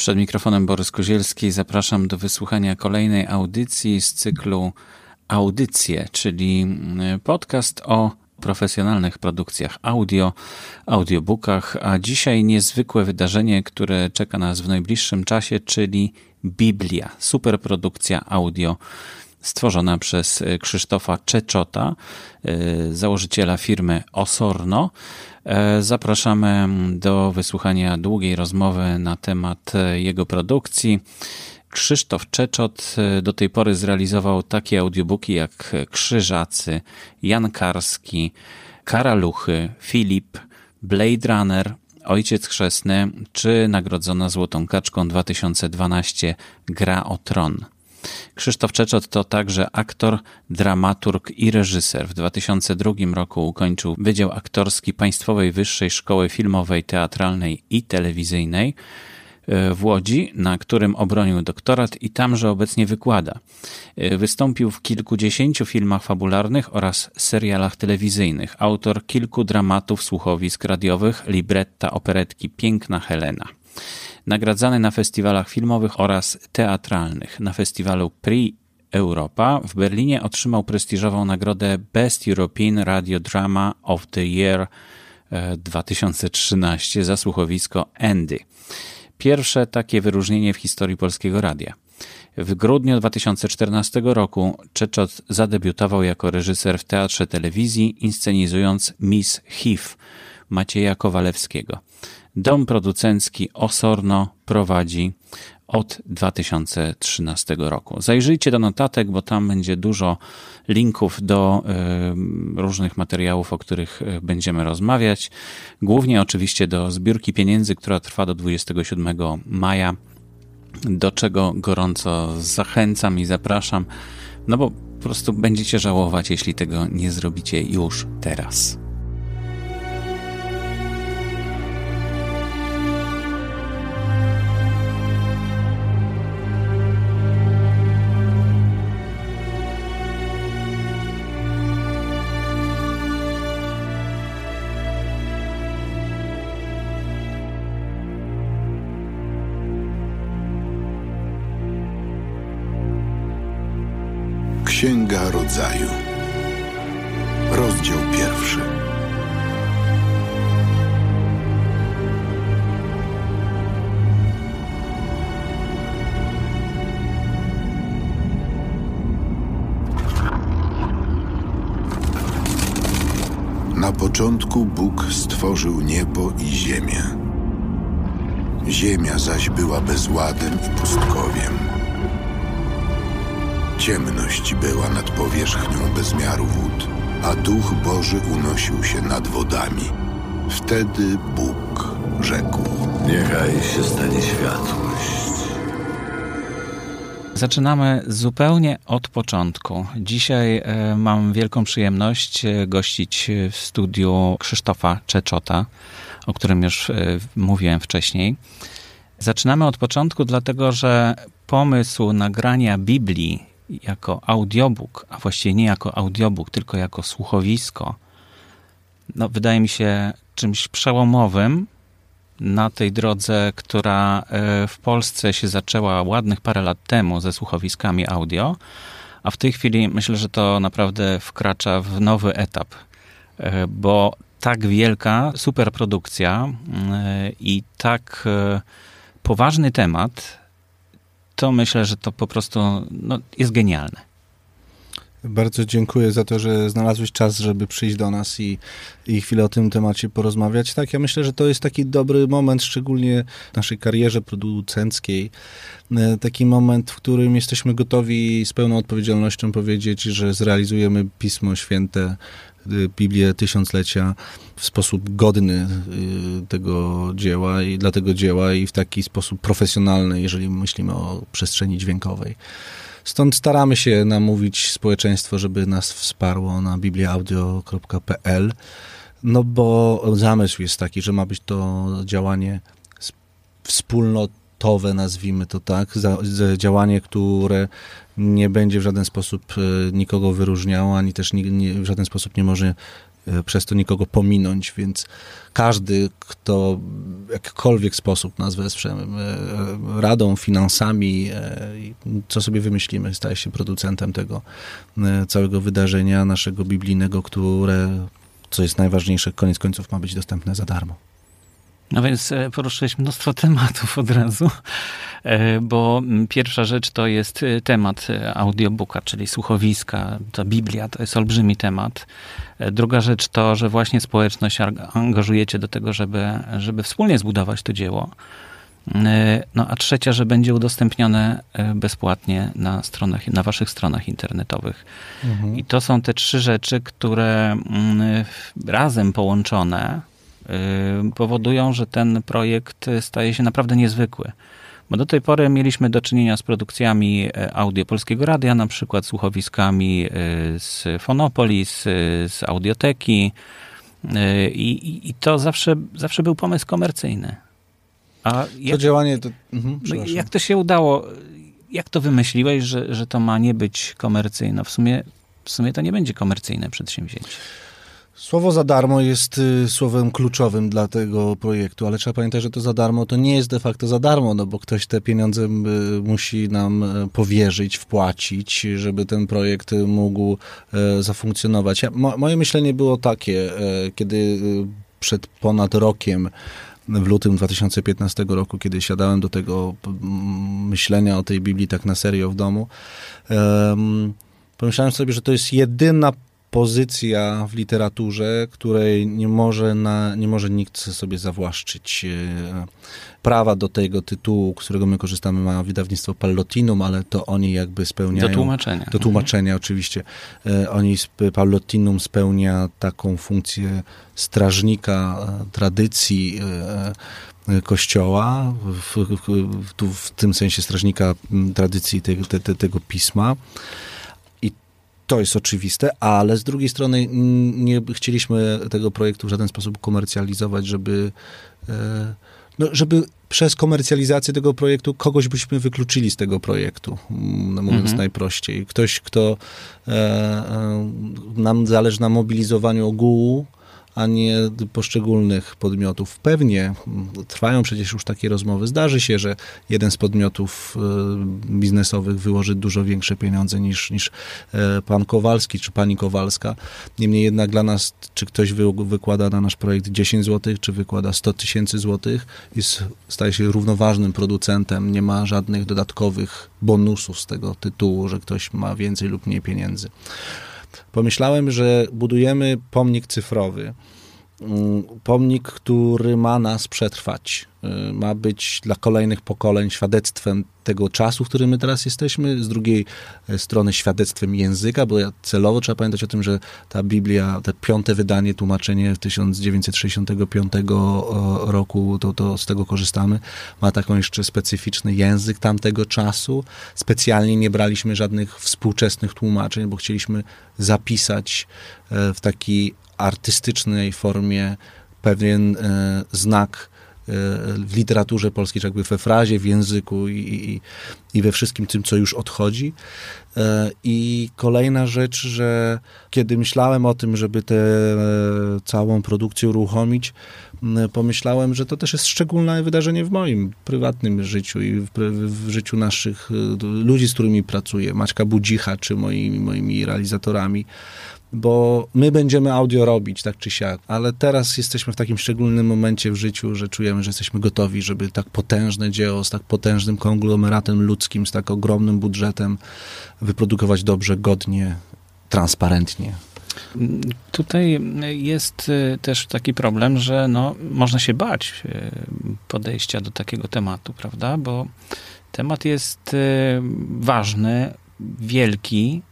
Przed mikrofonem Borys Kozielski. Zapraszam do wysłuchania kolejnej audycji z cyklu Audycje, czyli mm, podcast o profesjonalnych produkcjach audio, audiobookach, a dzisiaj niezwykłe wydarzenie, które czeka nas w najbliższym czasie, czyli Biblia, superprodukcja audio stworzona przez Krzysztofa Czeczota, y, założyciela firmy Osorno. E, zapraszamy do wysłuchania długiej rozmowy na temat jego produkcji. Krzysztof Czeczot e, do tej pory zrealizował takie audiobooki jak Krzyżacy, Jan Karski, Karaluchy, Filip, Blade Runner, Ojciec Chrzestny czy nagrodzona Złotą Kaczką 2012 Gra o Tron. Krzysztof Czeczot to także aktor, dramaturg i reżyser. W 2002 roku ukończył Wydział Aktorski Państwowej Wyższej Szkoły Filmowej, Teatralnej i Telewizyjnej e, w Łodzi, na którym obronił doktorat i tamże obecnie wykłada. E, wystąpił w kilkudziesięciu filmach fabularnych oraz serialach telewizyjnych. Autor kilku dramatów, słuchowisk radiowych, libretta operetki Piękna Helena nagradzany na festiwalach filmowych oraz teatralnych. Na festiwalu Prix Europa w Berlinie otrzymał prestiżową nagrodę Best European Radio Drama of the Year 2013 e, za słuchowisko Andy. Pierwsze takie wyróżnienie w historii polskiego radia. W grudniu 2014 roku Czeczot zadebiutował jako reżyser w Teatrze Telewizji, inscenizując Miss HIV Macieja Kowalewskiego. Dom producencki Osorno prowadzi od 2013 roku. Zajrzyjcie do notatek, bo tam będzie dużo linków do y, różnych materiałów, o których e, będziemy rozmawiać. Głównie oczywiście do zbiórki pieniędzy, która trwa do 27 maja, do czego gorąco zachęcam i zapraszam, no bo po prostu będziecie żałować, jeśli tego nie zrobicie już teraz. Księga Rodzaju. Rozdział pierwszy. Na początku Bóg stworzył niebo i ziemię. Ziemia zaś była bezładem i pustkowiem Ciemność była nad powierzchnią bezmiaru wód, a Duch Boży unosił się nad wodami. Wtedy Bóg rzekł: Niechaj się stanie światłość. Zaczynamy zupełnie od początku. Dzisiaj e, mam wielką przyjemność e, gościć w studiu Krzysztofa Czeczota, o którym już e, mówiłem wcześniej. Zaczynamy od początku, dlatego że pomysł nagrania Biblii jako audiobook, a właściwie nie jako audiobook, tylko jako słuchowisko, no, wydaje mi się czymś przełomowym na tej drodze, która e, w Polsce się zaczęła ładnych parę lat temu ze słuchowiskami audio, a w tej chwili myślę, że to naprawdę wkracza w nowy etap, e, bo tak wielka superprodukcja e, i tak poważny temat to myślę, że to po prostu no, jest genialne. Bardzo dziękuję za to, że znalazłeś czas, żeby przyjść do nas i, i chwilę o tym temacie porozmawiać. Tak, ja myślę, że to jest taki dobry moment, szczególnie w naszej karierze producenckiej. E, taki moment, w którym jesteśmy gotowi z pełną odpowiedzialnością powiedzieć, że zrealizujemy Pismo Święte Biblię Tysiąclecia w sposób godny y, tego dzieła i dla tego dzieła i w taki sposób profesjonalny, jeżeli myślimy o przestrzeni dźwiękowej. Stąd staramy się namówić społeczeństwo, żeby nas wsparło na bibliaaudio.pl, no bo zamysł jest taki, że ma być to działanie wspólnotowe, nazwijmy to tak, działanie, które nie będzie w żaden sposób e, nikogo wyróżniał, ani też nie, nie, w żaden sposób nie może e, przez to nikogo pominąć, więc każdy, kto w jakikolwiek sposób nas wesprze e, radą, finansami, co sobie wymyślimy, staje się producentem tego całego wydarzenia naszego biblijnego, które, co jest najważniejsze, koniec końców ma być dostępne za darmo. No więc e, poruszyłeś mnóstwo tematów od razu, e, bo pierwsza rzecz to jest e, temat audiobooka, czyli słuchowiska. Ta Biblia to jest olbrzymi temat. Druga rzecz to, że właśnie społeczność angażujecie do tego, żeby, żeby wspólnie zbudować to dzieło. No a trzecia, że będzie udostępnione bezpłatnie na stronach, na waszych stronach internetowych. Mhm. I to są te trzy rzeczy, które razem połączone powodują, że ten projekt staje się naprawdę niezwykły. Bo do tej pory mieliśmy do czynienia z produkcjami e, audio Polskiego Radia, na przykład słuchowiskami e, z Fonopolis, z Audioteki e, i, i to zawsze, zawsze był pomysł komercyjny. A jak, to działanie... To, mhm, no jak to się udało? Jak to wymyśliłeś, że, że to ma nie być komercyjne? W sumie, w sumie to nie będzie komercyjne przedsięwzięcie. Słowo za darmo jest y, słowem kluczowym dla tego projektu, ale trzeba pamiętać, że to za darmo to nie jest de facto za darmo, no bo ktoś te pieniądze y, musi nam y, powierzyć, wpłacić, żeby ten projekt mógł zafunkcjonować. Ja, mo, moje myślenie było takie, kiedy przed ponad rokiem w lutym 2015 roku, kiedy siadałem do tego myślenia o tej Biblii tak na serio w domu, pomyślałem sobie, że to jest jedyna pozycja w literaturze, której nie może, na, nie może nikt sobie zawłaszczyć. E, prawa do tego tytułu, którego my korzystamy, ma wydawnictwo Pallotinum, ale to oni jakby spełniają... Do tłumaczenia. Do tłumaczenia, mhm. oczywiście. E, oni, Pallotinum spełnia taką funkcję strażnika e, tradycji Kościoła, w, w, w, w tym sensie strażnika tradycji te, te, te, tego pisma. To jest oczywiste, ale z drugiej strony nie chcieliśmy tego projektu w żaden sposób komercjalizować, żeby, e, no, żeby przez komercjalizację tego projektu kogoś byśmy wykluczyli z tego projektu, mówiąc mhm. najprościej. Ktoś, kto e, e, nam zależy na mobilizowaniu ogółu, a nie poszczególnych podmiotów. Pewnie trwają przecież już takie rozmowy. Zdarzy się, że jeden z podmiotów e, biznesowych wyłoży dużo większe pieniądze niż, niż e, pan Kowalski czy pani Kowalska. Niemniej jednak dla nas, czy ktoś wy, wykłada na nasz projekt 10 zł, czy wykłada 100 tysięcy złotych, jest, staje się równoważnym producentem. Nie ma żadnych dodatkowych bonusów z tego tytułu, że ktoś ma więcej lub mniej pieniędzy pomyślałem, że budujemy pomnik cyfrowy. Mm, pomnik, który ma nas przetrwać, y, ma być dla kolejnych pokoleń świadectwem tego czasu, w którym my teraz jesteśmy, z drugiej e, strony świadectwem języka, bo celowo trzeba pamiętać o tym, że ta Biblia, te piąte wydanie, tłumaczenie 1965 roku, to, to z tego korzystamy, ma taką jeszcze specyficzny język tamtego czasu. Specjalnie nie braliśmy żadnych współczesnych tłumaczeń, bo chcieliśmy zapisać e, w taki artystycznej formie pewien e, znak e, w literaturze polskiej, czy jakby we frazie, w języku i, i, i we wszystkim tym, co już odchodzi. E, I kolejna rzecz, że kiedy myślałem o tym, żeby tę całą produkcję uruchomić, pomyślałem, że to też jest szczególne wydarzenie w moim prywatnym życiu i w, w życiu naszych ludzi, z którymi pracuję, Maćka Budzicha, czy moimi, moimi realizatorami bo my będziemy audio robić, tak czy siak, ale teraz jesteśmy w takim szczególnym momencie w życiu, że czujemy, że jesteśmy gotowi, żeby tak potężne dzieło z tak potężnym konglomeratem ludzkim, z tak ogromnym budżetem wyprodukować dobrze, godnie, transparentnie. Tutaj jest y, też taki problem, że no, można się bać y, podejścia do takiego tematu, prawda? Bo temat jest y, ważny, wielki,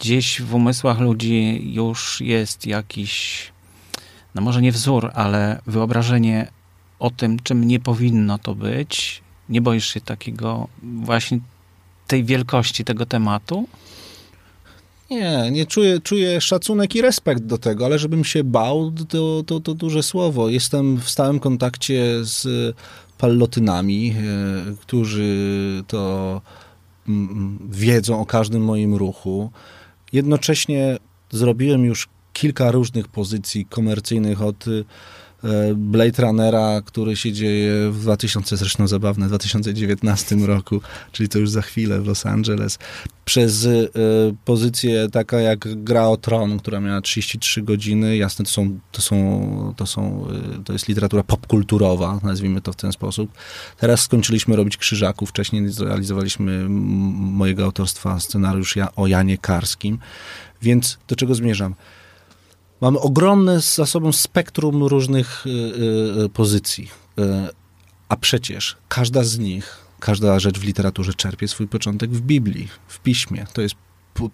gdzieś w umysłach ludzi już jest jakiś, no może nie wzór, ale wyobrażenie o tym, czym nie powinno to być. Nie boisz się takiego właśnie tej wielkości tego tematu? Nie, nie czuję, czuję szacunek i respekt do tego, ale żebym się bał, to, to, to duże słowo. Jestem w stałym kontakcie z pallotynami, e, którzy to mm, wiedzą o każdym moim ruchu. Jednocześnie zrobiłem już kilka różnych pozycji komercyjnych od y, Blade Runnera, który się dzieje w 2000, zresztą zabawne, 2019 roku, czyli to już za chwilę w Los Angeles, przez y, pozycję taka jak Gra o Tron, która miała 33 godziny. Jasne, to są, to są, to są, y, to jest literatura popkulturowa, nazwijmy to w ten sposób. Teraz skończyliśmy robić Krzyżaków, wcześniej zrealizowaliśmy mojego autorstwa scenariusz o Janie Karskim. Więc do czego zmierzam? Mamy ogromne z zasobą spektrum różnych y, y, y, pozycji. A przecież każda z nich, każda rzecz w literaturze czerpie swój początek w Biblii, w piśmie. To jest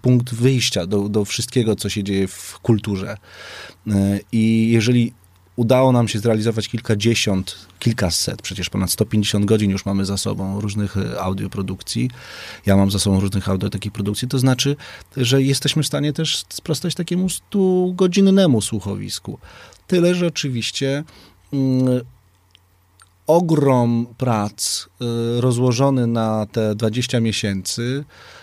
punkt wyjścia do, do wszystkiego, co się dzieje w kulturze. I jeżeli udało nam się zrealizować kilkadziesiąt, kilkaset, przecież ponad 150 godzin już mamy za sobą różnych e, audioprodukcji. Ja mam za sobą różnych audio takich produkcji. To znaczy, że jesteśmy w stanie też sprostać takiemu 100-godzinnemu słuchowisku. Tyle, że oczywiście mm, ogrom prac y, rozłożony na te 20 miesięcy E,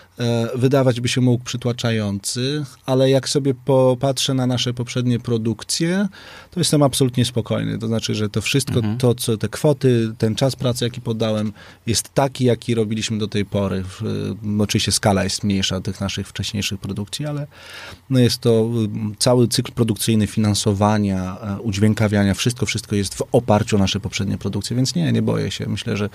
wydawać by się mógł przytłaczający, ale jak sobie popatrzę na nasze poprzednie produkcje, to jestem absolutnie spokojny. To znaczy, że to wszystko, mhm. to co te kwoty, ten czas pracy, jaki podałem, jest taki, jaki robiliśmy do tej pory. Oczywiście skala jest mniejsza tych naszych wcześniejszych produkcji, ale no jest to cały cykl produkcyjny finansowania, e, udźwiękawiania, wszystko, wszystko jest w oparciu o nasze poprzednie produkcje, więc nie, nie boję się. Myślę, że,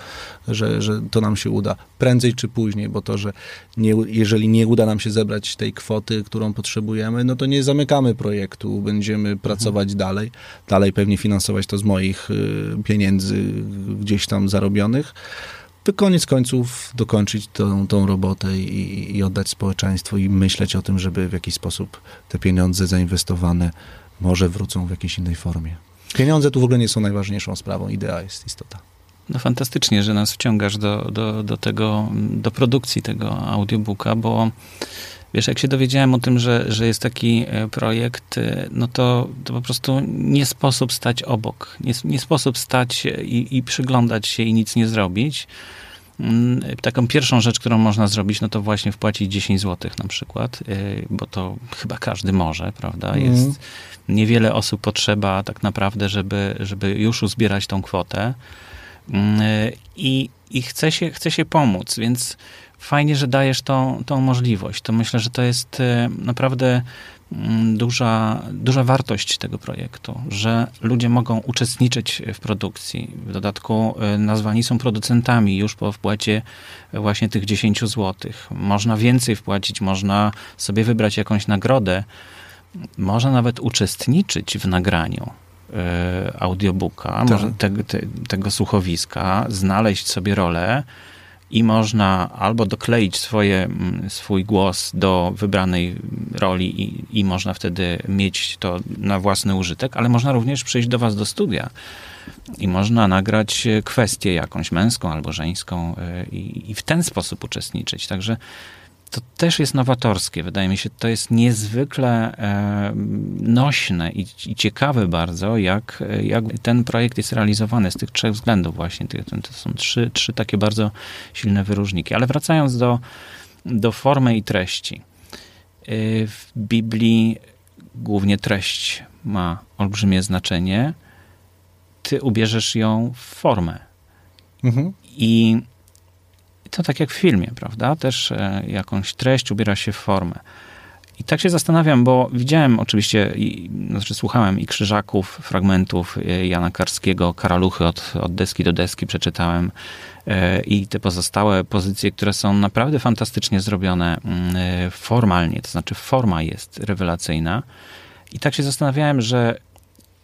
że, że to nam się uda prędzej czy później, bo to, że nie jeżeli nie uda nam się zebrać tej kwoty, którą potrzebujemy, no to nie zamykamy projektu, będziemy pracować mhm. dalej, dalej pewnie finansować to z moich y, pieniędzy gdzieś tam zarobionych, by koniec końców dokończyć tą, tą robotę i, i oddać społeczeństwu i myśleć o tym, żeby w jakiś sposób te pieniądze zainwestowane może wrócą w jakiejś innej formie. Pieniądze tu w ogóle nie są najważniejszą sprawą, idea jest istota. No fantastycznie, że nas wciągasz do, do, do tego, do produkcji tego audiobooka, bo wiesz, jak się dowiedziałem o tym, że, że jest taki e, projekt, e, no to, to po prostu nie sposób stać obok. Nie, nie sposób stać i, i przyglądać się i nic nie zrobić. Mm, taką pierwszą rzecz, którą można zrobić, no to właśnie wpłacić 10 zł na przykład, e, bo to chyba każdy może, prawda? Mhm. Jest mm. niewiele osób potrzeba tak naprawdę, żeby, żeby już uzbierać tą kwotę. Mm, i, i chce, się, chce się pomóc, więc fajnie, że dajesz tą, tą możliwość. To myślę, że to jest e, naprawdę mm, duża, duża wartość tego projektu, że ludzie mogą uczestniczyć w produkcji. W dodatku e, nazwani są producentami już po wpłacie właśnie tych 10 zł. Można więcej wpłacić, można sobie wybrać jakąś nagrodę, można nawet uczestniczyć w nagraniu. E, audiobooka, tak. te, te, tego słuchowiska, znaleźć sobie rolę i można albo dokleić swoje, swój głos do wybranej roli i, i można wtedy mieć to na własny użytek, ale można również przyjść do was do studia i można nagrać kwestię jakąś męską albo żeńską e, i, i w ten sposób uczestniczyć. Także to też jest nowatorskie. Wydaje mi się, to jest niezwykle e, nośne i, i, ciekawe bardzo, jak, jak ten projekt jest realizowany z tych trzech względów właśnie. To są trzy, trzy takie bardzo silne wyróżniki. Ale wracając do, do formy i treści. E, w Biblii głównie treść ma olbrzymie znaczenie. Ty ubierzesz ją w formę. Mhm. I to tak jak w filmie, prawda? Też e, jakąś treść ubiera się w formę. I tak się zastanawiam, bo widziałem oczywiście, i, znaczy słuchałem i krzyżaków, fragmentów e, Jana Karskiego, Karaluchy od, od deski do deski przeczytałem e, i te pozostałe pozycje, które są naprawdę fantastycznie zrobione mm, formalnie, to znaczy forma jest rewelacyjna. I tak się zastanawiałem, że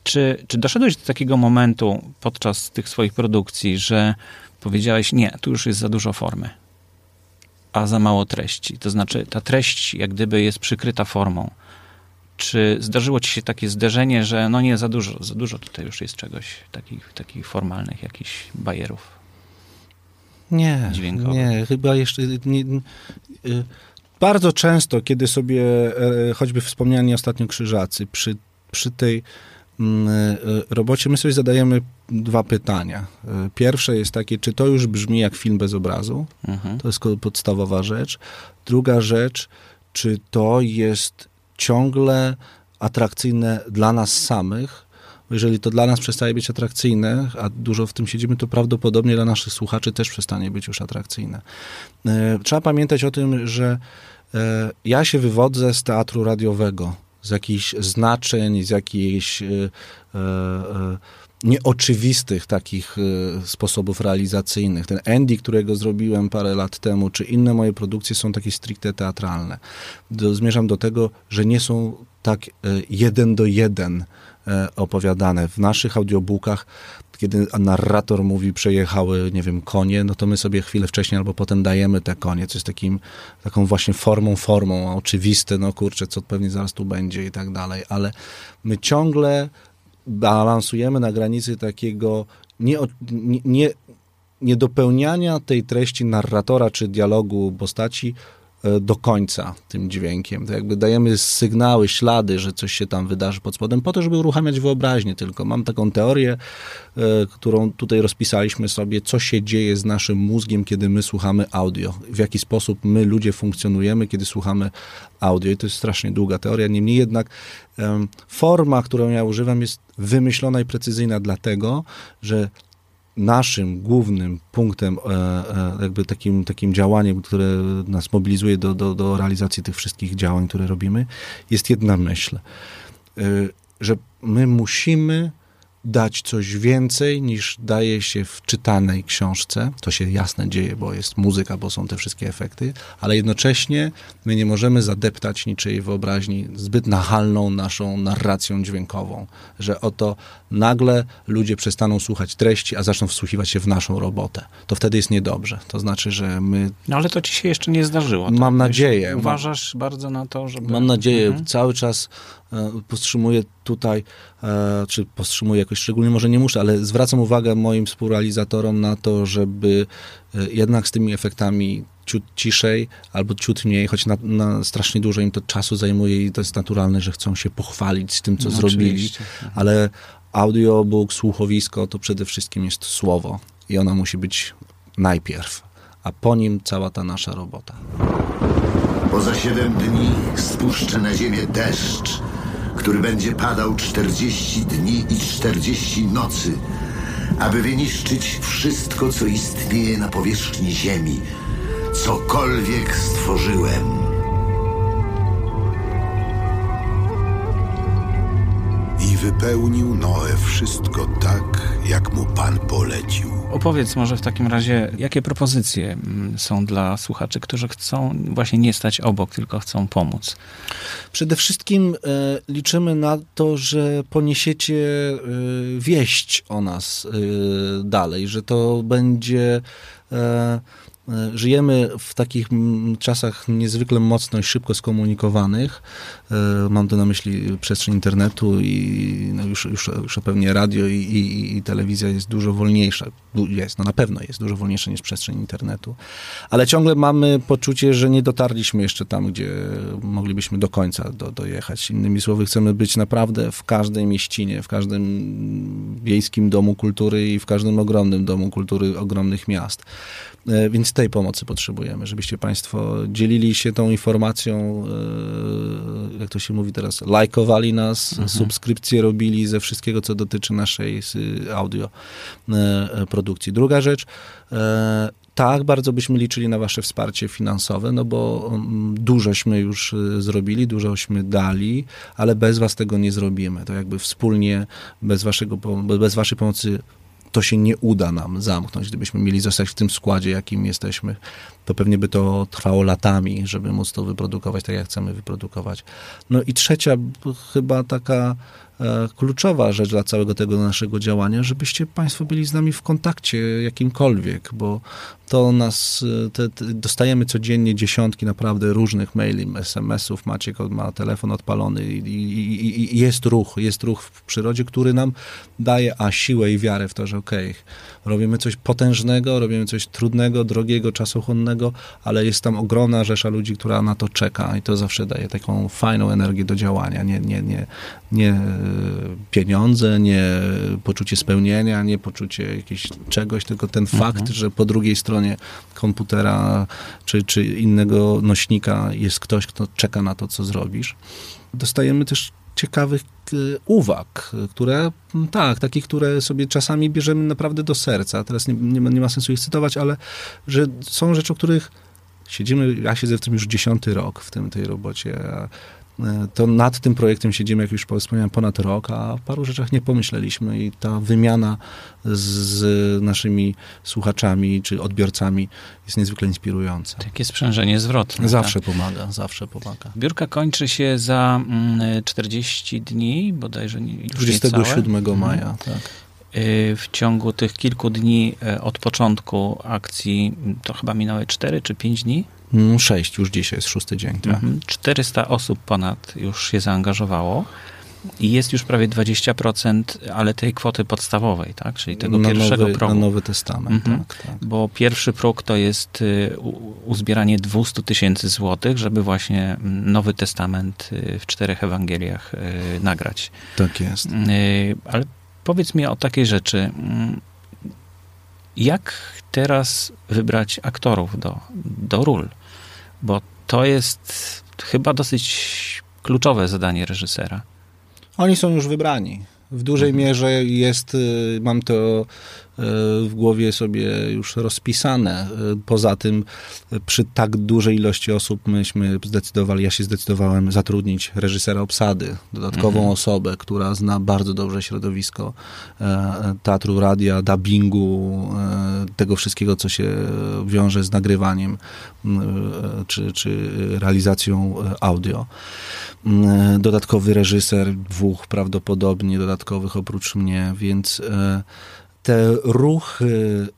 czy, czy doszedłeś do takiego momentu podczas tych swoich produkcji, że powiedziałeś, nie, tu już jest za dużo formy, a za mało treści. To znaczy, ta treść jak gdyby jest przykryta formą. Czy zdarzyło ci się takie zderzenie, że no nie, za dużo, za dużo tutaj już jest czegoś takich, takich formalnych jakichś bajerów? Nie, dźwiękowych. nie, chyba jeszcze nie, nie, bardzo często, kiedy sobie e, choćby wspomniani ostatnio krzyżacy, przy, przy tej robocie my sobie zadajemy dwa pytania. E, pierwsze jest takie, czy to już brzmi jak film bez obrazu? Mhm. To jest podstawowa rzecz. Druga rzecz, czy to jest ciągle atrakcyjne dla nas samych, jeżeli to dla nas przestaje być atrakcyjne, a dużo w tym siedzimy, to prawdopodobnie dla naszych słuchaczy też przestanie być już atrakcyjne. E, trzeba pamiętać o tym, że e, ja się wywodzę z teatru radiowego, z jakichś znaczeń, z jakichś e, nieoczywistych takich sposobów realizacyjnych. Ten Andy, którego zrobiłem parę lat temu, czy inne moje produkcje są takie stricte teatralne. Do, zmierzam do tego, że nie są tak jeden do jeden E, opowiadane. W naszych audiobookach, kiedy narrator mówi, przejechały, nie wiem, konie, no to my sobie chwilę wcześniej albo potem dajemy te konie, co jest takim, taką właśnie formą, formą, oczywiste, no kurczę, co pewnie zaraz tu będzie i tak dalej, ale my ciągle balansujemy na granicy takiego nie, nie, nie, niedopełniania tej treści narratora czy dialogu postaci do końca tym dźwiękiem. To jakby dajemy sygnały, ślady, że coś się tam wydarzy pod spodem, po to, żeby uruchamiać wyobraźnię tylko. Mam taką teorię, e, którą tutaj rozpisaliśmy sobie, co się dzieje z naszym mózgiem, kiedy my słuchamy audio. W jaki sposób my, ludzie, funkcjonujemy, kiedy słuchamy audio. I to jest strasznie długa teoria. Niemniej jednak forma, którą ja używam, jest wymyślona i precyzyjna dlatego, że naszym głównym punktem, e, e, jakby takim, takim działaniem, które nas mobilizuje do, do, do realizacji tych wszystkich działań, które robimy, jest jedna myśl, e, że my musimy dać coś więcej niż daje się w czytanej książce. To się jasne dzieje, bo jest muzyka, bo są te wszystkie efekty, ale jednocześnie my nie możemy zadeptać niczyjej wyobraźni zbyt nachalną naszą narracją dźwiękową, że oto nagle ludzie przestaną słuchać treści, a zaczną wsłuchiwać się w naszą robotę. To wtedy jest niedobrze. To znaczy, że my... No ale to ci się jeszcze nie zdarzyło. Tak? Mam nadzieję. Uważasz bardzo na to, żeby... Mam nadzieję. Mhm. Cały czas powstrzymuję tutaj, e, czy powstrzymuję jakoś szczególnie, może nie muszę, ale zwracam uwagę moim współrealizatorom na to, żeby e, jednak z tymi efektami ciut ciszej albo ciut mniej, choć na, na, strasznie dużo im to czasu zajmuje i to jest naturalne, że chcą się pochwalić z tym, co no, zrobili, mhm. ale audiobook, słuchowisko to przede wszystkim jest słowo i ona musi być najpierw, a po nim cała ta nasza robota. Poza siedem dni spuszczę na ziemię deszcz, który będzie padał 40 dni i 40 nocy, aby wyniszczyć wszystko, co istnieje na powierzchni ziemi, cokolwiek stworzyłem. I wypełnił Noe wszystko tak, jak mu Pan polecił. Opowiedz może w takim razie, jakie propozycje mm, są dla słuchaczy, którzy chcą właśnie nie stać obok, tylko chcą pomóc? Przede wszystkim e, liczymy na to, że poniesiecie e, wieść o nas e, dalej, że to będzie żyjemy w takich czasach niezwykle mocno i szybko skomunikowanych. E, mam tu na myśli przestrzeń internetu i no już, już, już pewnie radio i, i, i, telewizja jest dużo wolniejsza. Jest, no na pewno jest dużo wolniejsza niż przestrzeń internetu. Ale ciągle mamy poczucie, że nie dotarliśmy jeszcze tam, gdzie moglibyśmy do końca do, dojechać. Innymi słowy, chcemy być naprawdę w każdej mieścinie, w każdym wiejskim domu kultury i w każdym ogromnym domu kultury ogromnych miast. E, więc tej pomocy potrzebujemy, żebyście Państwo dzielili się tą informacją, e, jak to się mówi teraz, lajkowali nas, mhm. subskrypcje robili ze wszystkiego, co dotyczy naszej audio e, produkcji. Druga rzecz, tak, bardzo byśmy liczyli na Wasze wsparcie finansowe, no bo mm, dużośmy już zrobili, dużośmy dali, ale bez Was tego nie zrobimy. To jakby wspólnie, bez, waszego, bez Waszej pomocy to się nie uda nam zamknąć. Gdybyśmy mieli zostać w tym składzie, jakim jesteśmy, to pewnie by to trwało latami, żeby móc to wyprodukować tak, jak chcemy wyprodukować. No i trzecia, chyba taka E, kluczowa rzecz dla całego tego naszego działania, żebyście Państwo byli z nami w kontakcie jakimkolwiek, bo to nas, e, te, te, dostajemy codziennie dziesiątki naprawdę różnych maili, SMS-ów, Maciek ma telefon odpalony i, i, i, jest ruch, jest ruch w przyrodzie, który nam daje a siłę i wiarę w to, że okej, okay, robimy coś potężnego, robimy coś trudnego, drogiego, czasochłonnego, ale jest tam ogromna rzesza ludzi, która na to czeka i to zawsze daje taką fajną energię do działania, nie, nie, nie, nie pieniądze, nie poczucie spełnienia, nie poczucie jakiegoś czegoś, tylko ten mhm. fakt, że po drugiej stronie komputera czy, czy innego nośnika jest ktoś, kto czeka na to, co zrobisz. Dostajemy też ciekawych y, uwag, które, tak, takich, które sobie czasami bierzemy naprawdę do serca. Teraz nie, nie, ma- nie ma sensu ich cytować, ale że są rzeczy, o których siedzimy, ja siedzę w tym już dziesiąty rok w tym, tej robocie, a e, to nad tym projektem siedzimy, jak już wspomniałem, ponad rok, a o paru rzeczach nie pomyśleliśmy i ta wymiana z naszymi słuchaczami czy odbiorcami jest niezwykle inspirująca. Takie sprzężenie zwrotne. Zawsze Tak. pomaga, zawsze pomaga. Biurka kończy się za mm, 40 dni, bodajże nie, już 27 niecałe. maja, tak. Y, W ciągu tych kilku dni y, od początku akcji, m, to chyba minęły 4 czy 5 dni, Mm, Sześć, już dzisiaj jest szósty dzień. Tak. Mhm. 400 osób ponad już się zaangażowało i jest już prawie 20%, ale tej kwoty podstawowej, tak? czyli tego na pierwszego nowy, progu. Na Nowy Testament, Mhm. tak, tak. Bo pierwszy próg to jest y, uzbieranie 200 tysięcy złotych, żeby właśnie mm, Nowy Testament w czterech Ewangeliach nagrać. Tak jest. Ale powiedz mi o takiej rzeczy. Mm, Jak teraz wybrać aktorów do, do ról? Bo to jest chyba dosyć kluczowe zadanie reżysera. Oni są już wybrani. W dużej Mhm. mierze jest, y, mam to w głowie sobie już rozpisane. Y, Poza tym y, przy tak dużej ilości osób myśmy zdecydowali, ja się zdecydowałem zatrudnić reżysera obsady, dodatkową Mhm. osobę, która zna bardzo dobrze środowisko e, e, teatru, radia, dubbingu, e, tego wszystkiego, co się wiąże z nagrywaniem e, czy, czy realizacją e, audio. Dodatkowy reżyser, dwóch prawdopodobnie dodatkowych oprócz mnie, więc e, te ruchy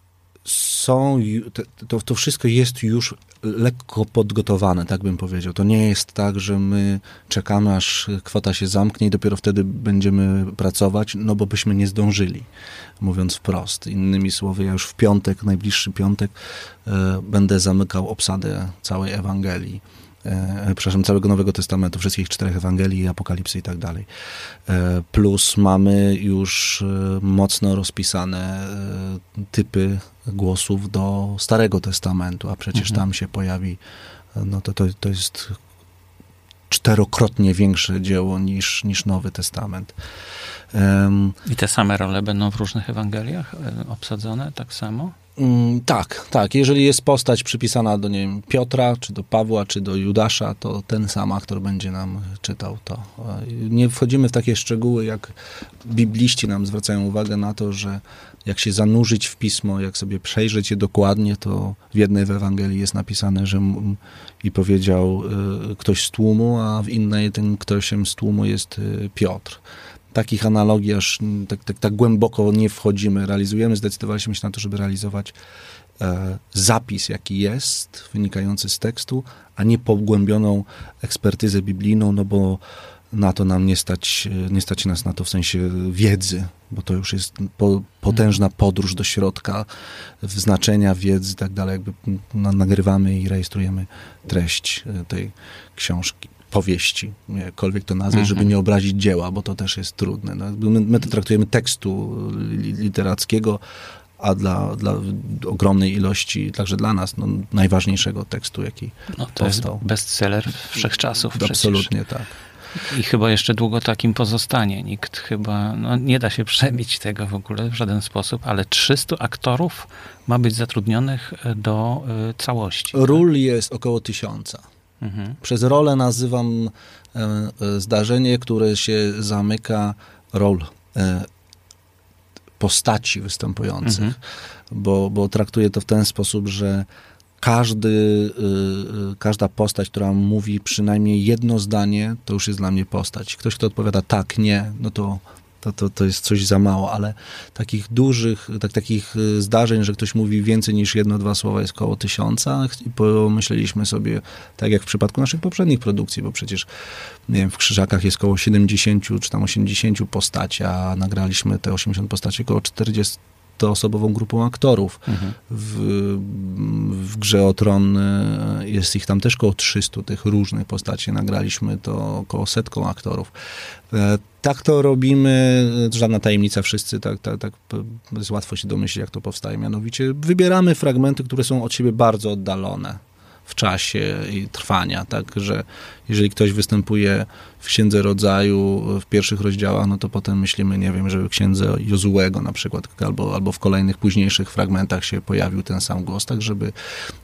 są, to, to wszystko jest już lekko podgotowane, tak bym powiedział. To nie jest tak, że my czekamy, aż kwota się zamknie i dopiero wtedy będziemy pracować, no bo byśmy nie zdążyli, mówiąc wprost. Innymi słowy, ja już w piątek, najbliższy piątek, e, będę zamykał obsadę całej Ewangelii przepraszam, całego Nowego Testamentu, wszystkich czterech Ewangelii, Apokalipsy i tak dalej. E, Plus mamy już e, mocno rozpisane e, typy głosów do Starego Testamentu, a przecież Mhm. tam się pojawi, e, no to, to, to jest czterokrotnie większe dzieło niż, niż Nowy Testament. I te same role będą w różnych Ewangeliach e, obsadzone tak samo? Mm, tak, tak. Jeżeli jest postać przypisana do nie wiem, Piotra, czy do Pawła, czy do Judasza, to ten sam aktor będzie nam czytał to. E, Nie wchodzimy w takie szczegóły, jak bibliści nam zwracają uwagę na to, że jak się zanurzyć w pismo, jak sobie przejrzeć je dokładnie, to w jednej w Ewangelii jest napisane, że i powiedział y, ktoś z tłumu, a w innej ten ktośem z tłumu jest y, Piotr takich analogii aż tak, tak, tak głęboko nie wchodzimy, realizujemy. Zdecydowaliśmy się na to, żeby realizować e, zapis, jaki jest, wynikający z tekstu, a nie pogłębioną ekspertyzę biblijną, no bo na to nam nie stać, nie stać nas na to w sensie wiedzy, bo to już jest po, potężna podróż do środka, w znaczenia wiedzy i tak dalej. Jakby na, nagrywamy i rejestrujemy treść e, tej książki powieści, jakkolwiek to nazwać, Mhm. żeby nie obrazić dzieła, bo to też jest trudne. No, my, my to traktujemy tekstu li, literackiego, a dla, dla ogromnej ilości, także dla nas, no, najważniejszego tekstu, jaki No, to jest powstał. bestseller wszechczasów przecież. Absolutnie tak. I chyba jeszcze długo takim pozostanie. Nikt chyba, no nie da się przebić tego w ogóle w żaden sposób, ale 300 aktorów ma być zatrudnionych do y, całości. Ról jest około tysiąca. Mhm. Przez rolę nazywam e, e, zdarzenie, które się zamyka rol e, postaci występujących, Mhm. bo, bo traktuję to w ten sposób, że każdy, każda postać, która mówi przynajmniej jedno zdanie, to już jest dla mnie postać. Ktoś, kto odpowiada tak, nie, no to, to, to, to jest coś za mało, ale takich dużych, tak, takich y, zdarzeń, że ktoś mówi więcej niż jedno, dwa słowa jest około tysiąca. I pomyśleliśmy sobie, tak jak w przypadku naszych poprzednich produkcji, bo przecież nie wiem, w Krzyżakach jest około 70 czy tam 80 postaci, a nagraliśmy te 80 postaci około 40 osobową grupą aktorów. Mhm. W, w grze o tron e, jest ich tam też około 300 tych różnych postaci. Nagraliśmy to około setką aktorów. E, Tak to robimy, żadna tajemnica, wszyscy tak, tak, tak jest łatwo się domyślić, jak to powstaje. Mianowicie wybieramy fragmenty, które są od siebie bardzo oddalone. W czasie i trwania, tak, że jeżeli ktoś występuje w Księdze Rodzaju w pierwszych rozdziałach, no to potem myślimy, nie wiem, żeby w Księdze Jozułego na przykład, albo, albo w kolejnych późniejszych fragmentach się pojawił ten sam głos, tak żeby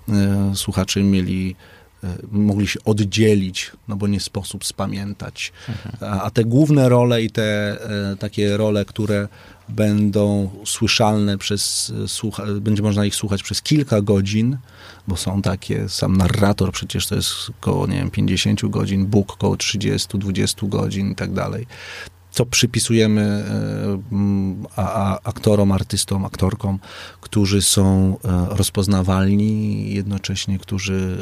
e, słuchacze mieli e, mogli się oddzielić, no bo nie sposób spamiętać. A, a te główne role i te e, takie role, które będą słyszalne przez, e, słucha, będzie można ich słuchać przez kilka godzin, bo są takie, sam narrator przecież to jest około, nie wiem, 50 godzin, Bóg około 30, 20 godzin i tak dalej. Co przypisujemy e, a, a aktorom, artystom, aktorkom, którzy są e, rozpoznawalni, jednocześnie którzy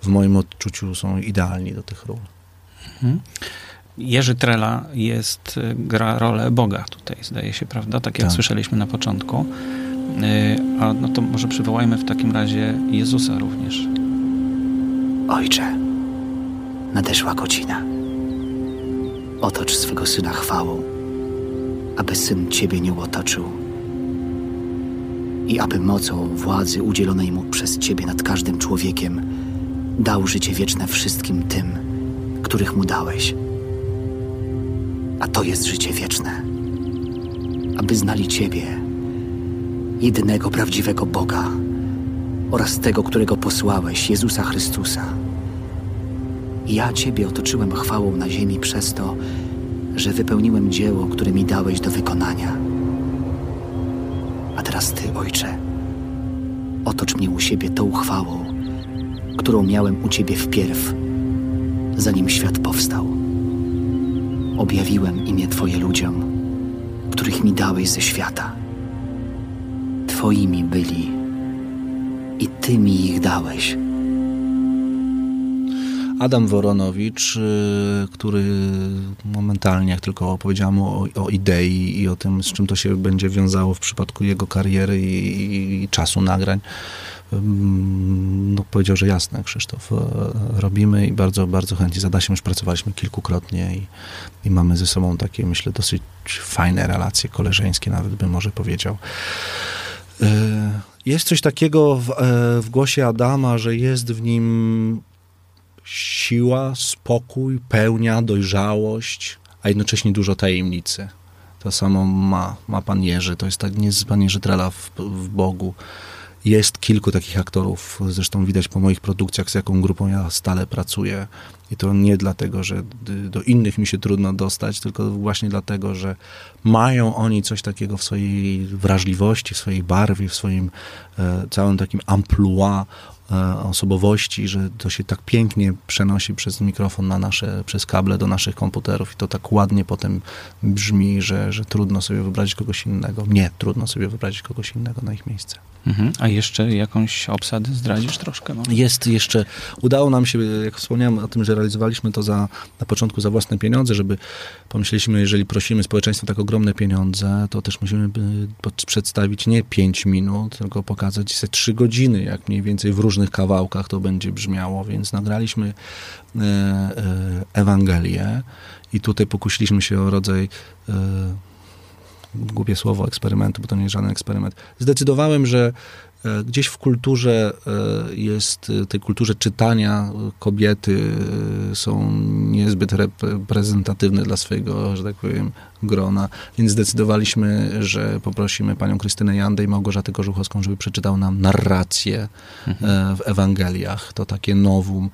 e, w moim odczuciu są idealni do tych ról. Jerzy Trela jest, gra rolę Boga tutaj, zdaje się, prawda? Tak jak Tak. słyszeliśmy na początku. Y, A no to może przywołajmy w takim razie Jezusa również. Ojcze, nadeszła godzina. Otocz swego syna chwałą, aby syn ciebie nie otoczył i aby mocą władzy udzielonej mu przez ciebie nad każdym człowiekiem dał życie wieczne wszystkim tym, których mu dałeś. A to jest życie wieczne, aby znali ciebie, jedynego prawdziwego Boga oraz tego, którego posłałeś, Jezusa Chrystusa. Ja Ciebie otoczyłem chwałą na ziemi przez to, że wypełniłem dzieło, które mi dałeś do wykonania. A teraz Ty, Ojcze, otocz mnie u siebie tą chwałą, którą miałem u Ciebie wpierw, zanim świat powstał. Objawiłem imię Twoje ludziom, których mi dałeś ze świata. Twoimi byli i Ty mi ich dałeś. Adam Woronowicz, y, który momentalnie, jak tylko opowiedziałem o, o idei i o tym, z czym to się będzie wiązało w przypadku jego kariery i, i, i czasu nagrań, no, powiedział, że jasne, Krzysztof, e, robimy i bardzo, bardzo chętnie. Z Adasiem już pracowaliśmy kilkukrotnie i, i mamy ze sobą takie, myślę, dosyć fajne relacje koleżeńskie, nawet bym może powiedział. E, Jest coś takiego w, e, w głosie Adama, że jest w nim siła, spokój, pełnia, dojrzałość, a jednocześnie dużo tajemnicy. To samo ma, ma pan Jerzy. To jest tak, nie jest pan Jerzy Trela w, w Bogu. Jest kilku takich aktorów, zresztą widać po moich produkcjach, z jaką grupą ja stale pracuję. I to nie dlatego, że do innych mi się trudno dostać, tylko właśnie dlatego, że mają oni coś takiego w swojej wrażliwości, w swojej barwie, w swoim e, całym takim amplua e, osobowości, że to się tak pięknie przenosi przez mikrofon na nasze, przez kable do naszych komputerów i to tak ładnie potem brzmi, że, że trudno sobie wyobrazić kogoś innego. Nie, trudno sobie wyobrazić kogoś innego na ich miejsce. Mhm. A jeszcze jakąś obsadę zdradzisz troszkę? No? Jest jeszcze, udało nam się, jak wspomniałem o tym, że realizowaliśmy to za, na początku za własne pieniądze, żeby pomyśleliśmy, jeżeli prosimy społeczeństwo tak ogromne pieniądze, to też musimy przedstawić nie 5 minut, tylko pokazać ze 3 godziny, jak mniej więcej w różnych kawałkach to będzie brzmiało, więc nagraliśmy e, e, Ewangelię i tutaj pokusiliśmy się o rodzaj e, głupie słowo eksperymentu, bo to nie jest żaden eksperyment. Zdecydowałem, że e, gdzieś w kulturze e, jest, e, tej kulturze czytania kobiety są niezbyt reprezentatywne dla swojego, że tak powiem, grona, więc zdecydowaliśmy, że poprosimy panią Krystynę Jandę i Małgorzatę Korzuchowską, żeby przeczytał nam narrację e, w Ewangeliach. To takie nowum.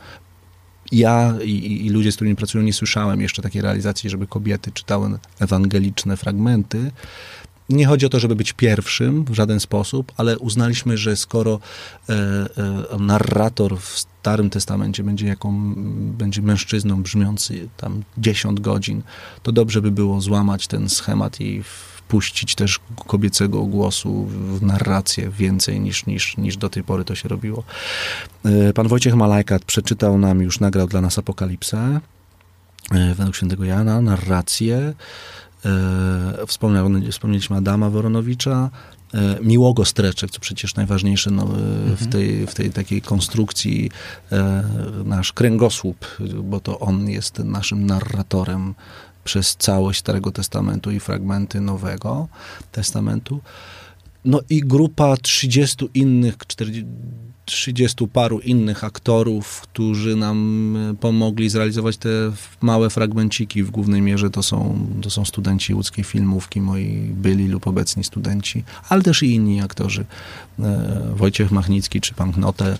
Ja i, i- ludzie, z którymi pracują, nie słyszałem jeszcze takiej realizacji, żeby kobiety czytały ewangeliczne fragmenty. Nie chodzi o to, żeby być pierwszym w żaden sposób, ale uznaliśmy, że skoro e, e, narrator w Starym Testamencie będzie, jaką, będzie mężczyzną brzmiący tam 10 godzin, to dobrze by było złamać ten schemat i wpuścić też kobiecego głosu w narrację więcej niż, niż, niż do tej pory to się robiło. E, Pan Wojciech Malajkat przeczytał nam, już nagrał dla nas Apokalipsę e, według świętego Jana, narrację. E, Wspomniał, wspomnieliśmy Adama Woronowicza, Miłogo Streczek, co przecież najważniejsze no, w, tej, w tej takiej konstrukcji nasz kręgosłup, bo to on jest naszym narratorem przez całość Starego Testamentu i fragmenty Nowego Testamentu. no i grupa 30 innych, 40, 30 paru innych aktorów, którzy nam e, pomogli zrealizować te małe fragmenciki. W głównej mierze to są, to są studenci łódzkiej filmówki, moi byli lub obecni studenci, ale też i inni aktorzy. E, Wojciech Machnicki czy pan Knote,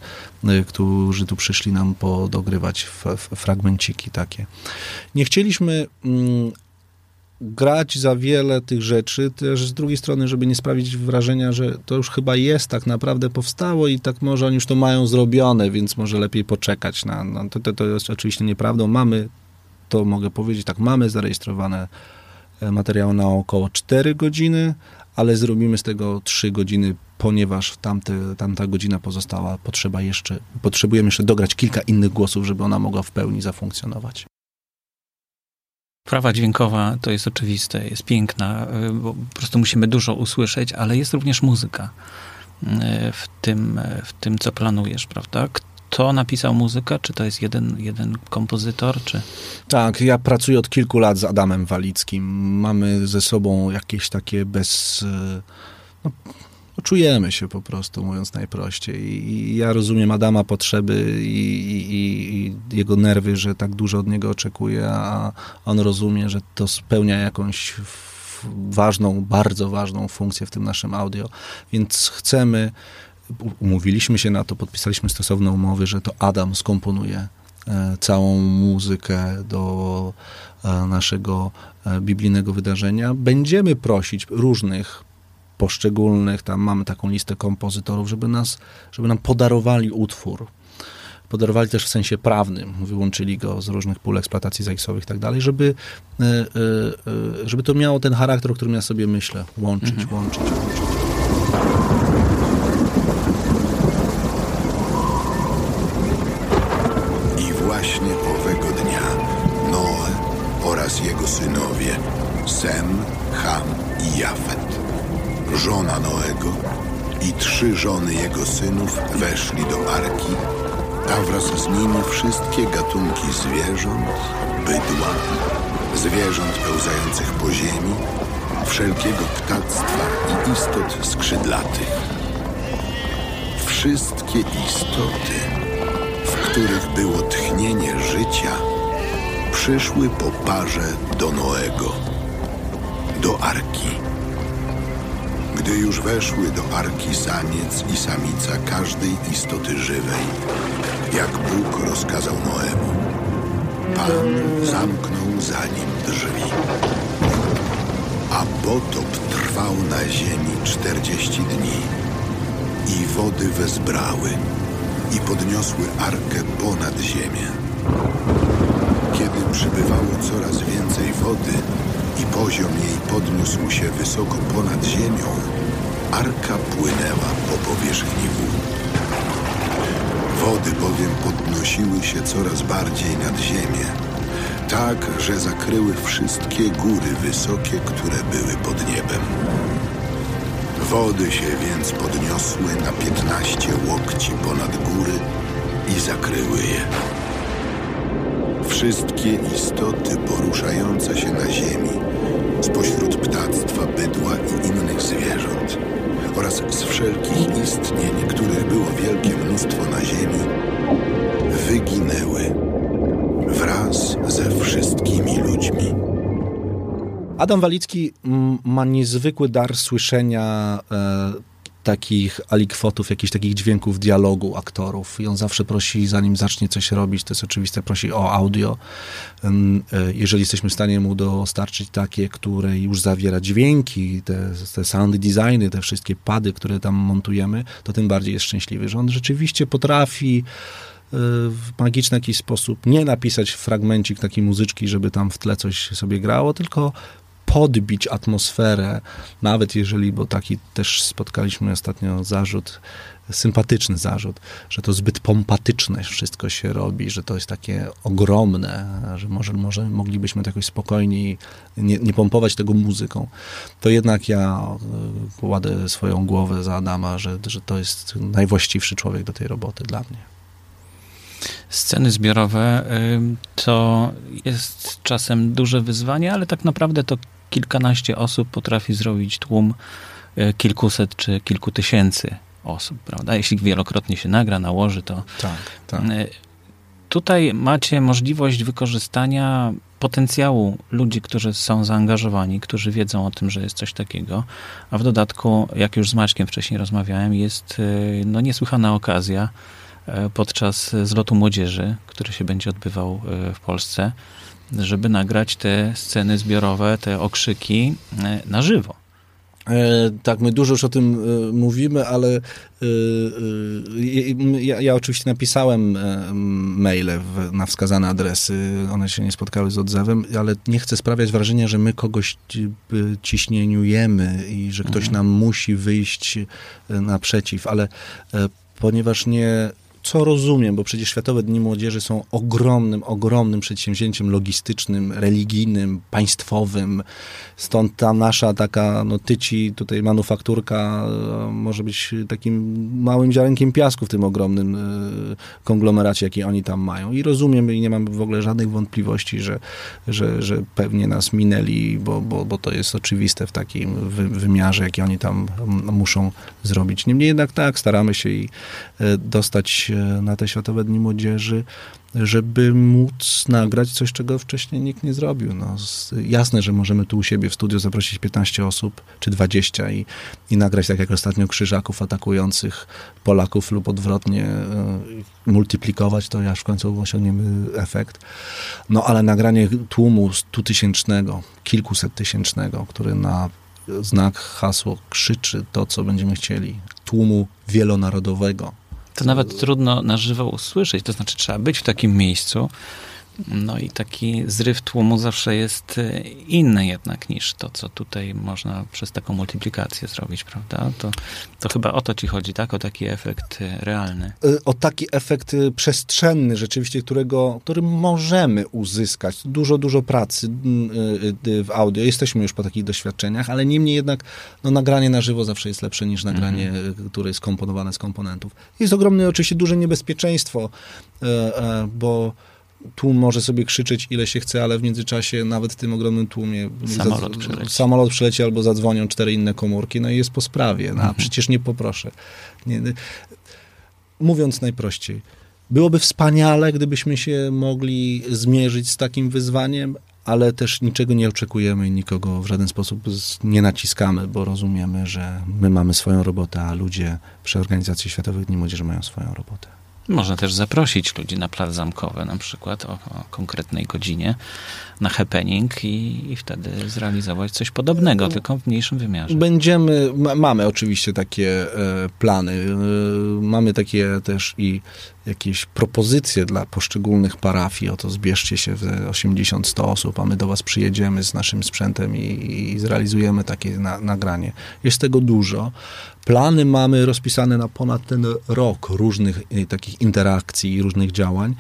którzy tu przyszli nam podogrywać fragmenciki takie. Nie chcieliśmy mm, grać za wiele tych rzeczy, też z drugiej strony, żeby nie sprawić wrażenia, że to już chyba jest, tak naprawdę powstało i tak może oni już to mają zrobione, więc może lepiej poczekać na, na to, to, to jest oczywiście nieprawdą. Mamy, to mogę powiedzieć, tak, mamy zarejestrowane e, materiały na około 4 godziny, ale zrobimy z tego 3 godziny, ponieważ tamte, tamta godzina pozostała, potrzeba jeszcze, potrzebujemy jeszcze dograć kilka innych głosów, żeby ona mogła w pełni zafunkcjonować. Prawa dźwiękowa to jest oczywiste, jest piękna, y, bo po prostu musimy dużo usłyszeć, ale jest również muzyka y, w tym, w tym co planujesz, prawda? Kto napisał muzykę? Czy to jest jeden, jeden kompozytor? Czy... Tak, ja pracuję od kilku lat z Adamem Walickim. Mamy ze sobą jakieś takie bez. Y, no, czujemy się po prostu, mówiąc najprościej. I ja rozumiem Adama potrzeby i, i, i, jego nerwy, że tak dużo od niego oczekuje, a on rozumie, że to spełnia jakąś ważną, bardzo ważną funkcję w tym naszym audio. Więc chcemy, umówiliśmy się na to, podpisaliśmy stosowne umowy, że to Adam skomponuje e, całą muzykę do e, naszego e, biblijnego wydarzenia. Będziemy prosić różnych poszczególnych, tam mamy taką listę kompozytorów, żeby, nas, żeby nam podarowali utwór. Podarowali też w sensie prawnym, wyłączyli go z różnych pól eksploatacji ZX-owych i tak dalej, żeby, e, e, e, żeby to miało ten charakter, o którym ja sobie myślę. Łączyć, mhm. łączyć, łączyć. Trzy żony jego synów weszli do arki, a wraz z nimi wszystkie gatunki zwierząt, bydła, zwierząt pełzających po ziemi, wszelkiego ptactwa i istot skrzydlatych. Wszystkie istoty, w których było tchnienie życia, przyszły po parze do Noego, do arki. Gdy już weszły do arki samiec i samica każdej istoty żywej, jak Bóg rozkazał Noemu, Pan zamknął za nim drzwi. A potop trwał na ziemi czterdzieści dni i wody wezbrały i podniosły arkę ponad ziemię. Kiedy przybywało coraz więcej wody, i poziom jej podniósł się wysoko ponad ziemią, arka płynęła po powierzchni wód. Wody bowiem podnosiły się coraz bardziej nad ziemię, tak, że zakryły wszystkie góry wysokie, które były pod niebem. Wody się więc podniosły na piętnaście łokci ponad góry i zakryły je. Wszystkie istoty poruszające się na ziemi, spośród ptactwa, bydła i innych zwierząt oraz z wszelkich istnień, których było wielkie mnóstwo na ziemi, wyginęły wraz ze wszystkimi ludźmi. Adam Walicki ma niezwykły dar słyszenia e, takich alikwotów, jakichś takich dźwięków dialogu aktorów i on zawsze prosi, zanim zacznie coś robić, to jest oczywiste, prosi o audio. E, jeżeli jesteśmy w stanie mu dostarczyć takie, które już zawiera dźwięki, te, te sound designy, te wszystkie pady, które tam montujemy, to tym bardziej jest szczęśliwy, że on rzeczywiście potrafi e, w magiczny jakiś sposób nie napisać fragmencik takiej muzyczki, żeby tam w tle coś sobie grało, tylko podbić atmosferę, nawet jeżeli, bo taki też spotkaliśmy ostatnio zarzut, sympatyczny zarzut, że to zbyt pompatyczne wszystko się robi, że to jest takie ogromne, że może, może moglibyśmy to jakoś spokojniej nie, nie pompować tego muzyką, to jednak ja e, kładę swoją głowę za Adama, że, że to jest najwłaściwszy człowiek do tej roboty dla mnie. Sceny zbiorowe to jest czasem duże wyzwanie, ale tak naprawdę to kilkanaście osób potrafi zrobić tłum e, kilkuset czy kilku tysięcy osób, prawda? Jeśli wielokrotnie się nagra, nałoży, to... Tak, tak. E, tutaj macie możliwość wykorzystania potencjału ludzi, którzy są zaangażowani, którzy wiedzą o tym, że jest coś takiego, a w dodatku, jak już z Maćkiem wcześniej rozmawiałem, jest e, no, niesłychana okazja podczas zlotu młodzieży, który się będzie odbywał w Polsce, żeby nagrać te sceny zbiorowe, te okrzyki na żywo. E, tak, my dużo już o tym e, mówimy, ale e, ja, ja, oczywiście napisałem maile na wskazane adresy. One się nie spotkały z odzewem, ale nie chcę sprawiać wrażenia, że my kogoś ciśnieniujemy i że ktoś mhm. nam musi wyjść naprzeciw, ale ponieważ nie co rozumiem, bo przecież Światowe Dni Młodzieży są ogromnym, ogromnym przedsięwzięciem logistycznym, religijnym, państwowym. Stąd ta nasza taka, no tyci, tutaj manufakturka e, może być takim małym ziarenkiem piasku w tym ogromnym e, konglomeracie, jaki oni tam mają. I rozumiem i nie mam w ogóle żadnych wątpliwości, że, że, że pewnie nas minęli, bo, bo, bo to jest oczywiste w takim wymiarze, jaki oni tam muszą zrobić. Niemniej jednak tak, staramy się i e, dostać na te Światowe Dni Młodzieży, żeby móc nagrać coś, czego wcześniej nikt nie zrobił. No, jasne, że możemy tu u siebie w studiu zaprosić 15 osób, czy 20 i, i nagrać tak jak ostatnio krzyżaków atakujących Polaków lub odwrotnie e, multiplikować to, aż w końcu osiągniemy efekt. No ale nagranie tłumu stutysięcznego, kilkuset tysięcznego, który na znak, hasło krzyczy to, co będziemy chcieli, tłumu wielonarodowego, to nawet trudno na żywo usłyszeć, to znaczy trzeba być w takim miejscu, no i taki zryw tłumu zawsze jest e, inny jednak niż to, co tutaj można przez taką multiplikację zrobić, prawda? To, to chyba o to ci chodzi, tak? O taki efekt e, realny. E, o taki efekt przestrzenny rzeczywiście, którego, który możemy uzyskać. Dużo, dużo pracy w audio. Jesteśmy już po takich doświadczeniach, ale niemniej jednak no, nagranie na żywo zawsze jest lepsze niż nagranie, mhm. które jest komponowane z komponentów. Jest ogromne oczywiście duże niebezpieczeństwo, bo tłum może sobie krzyczeć ile się chce, ale w międzyczasie nawet w tym ogromnym tłumie samolot, przyleci. samolot albo zadzwonią cztery inne komórki, no i jest po sprawie. No, a mhm. przecież nie poproszę. Nie, mówiąc najprościej, byłoby wspaniale, gdybyśmy się mogli zmierzyć z takim wyzwaniem, ale też niczego nie oczekujemy i nikogo w żaden sposób nie naciskamy, bo rozumiemy, że my mamy swoją robotę, a ludzie przy Organizacji Światowych Dni Młodzieży mają swoją robotę. Można też zaprosić ludzi na plac zamkowy, na przykład o, o konkretnej godzinie, na happening i, i, wtedy zrealizować coś podobnego, tylko w mniejszym wymiarze. Będziemy, ma, mamy oczywiście takie e, plany. E, mamy takie też i jakieś propozycje dla poszczególnych parafii. Oto zbierzcie się w 80-100 osób, a my do was przyjedziemy z naszym sprzętem i, i zrealizujemy takie na, nagranie. Jest tego dużo. Plany mamy rozpisane na ponad ten rok różnych e, takich interakcji i różnych działań.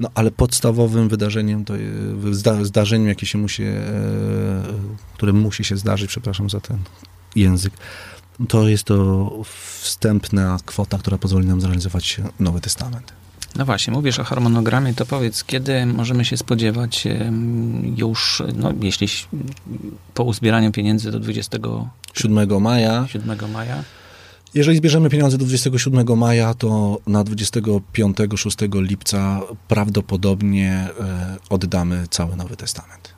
No ale podstawowym wydarzeniem, to zda, zdarzeniem, jakie się musi, e, które musi się zdarzyć, przepraszam za ten język, to jest to wstępna kwota, która pozwoli nam zrealizować Nowy Testament. No właśnie, mówisz o harmonogramie, to powiedz, kiedy możemy się spodziewać już, no jeśli po uzbieraniu pieniędzy do 27 maja, 7 maja jeżeli zbierzemy pieniądze do 27 maja, to na 25-6 lipca prawdopodobnie e, oddamy cały Nowy Testament.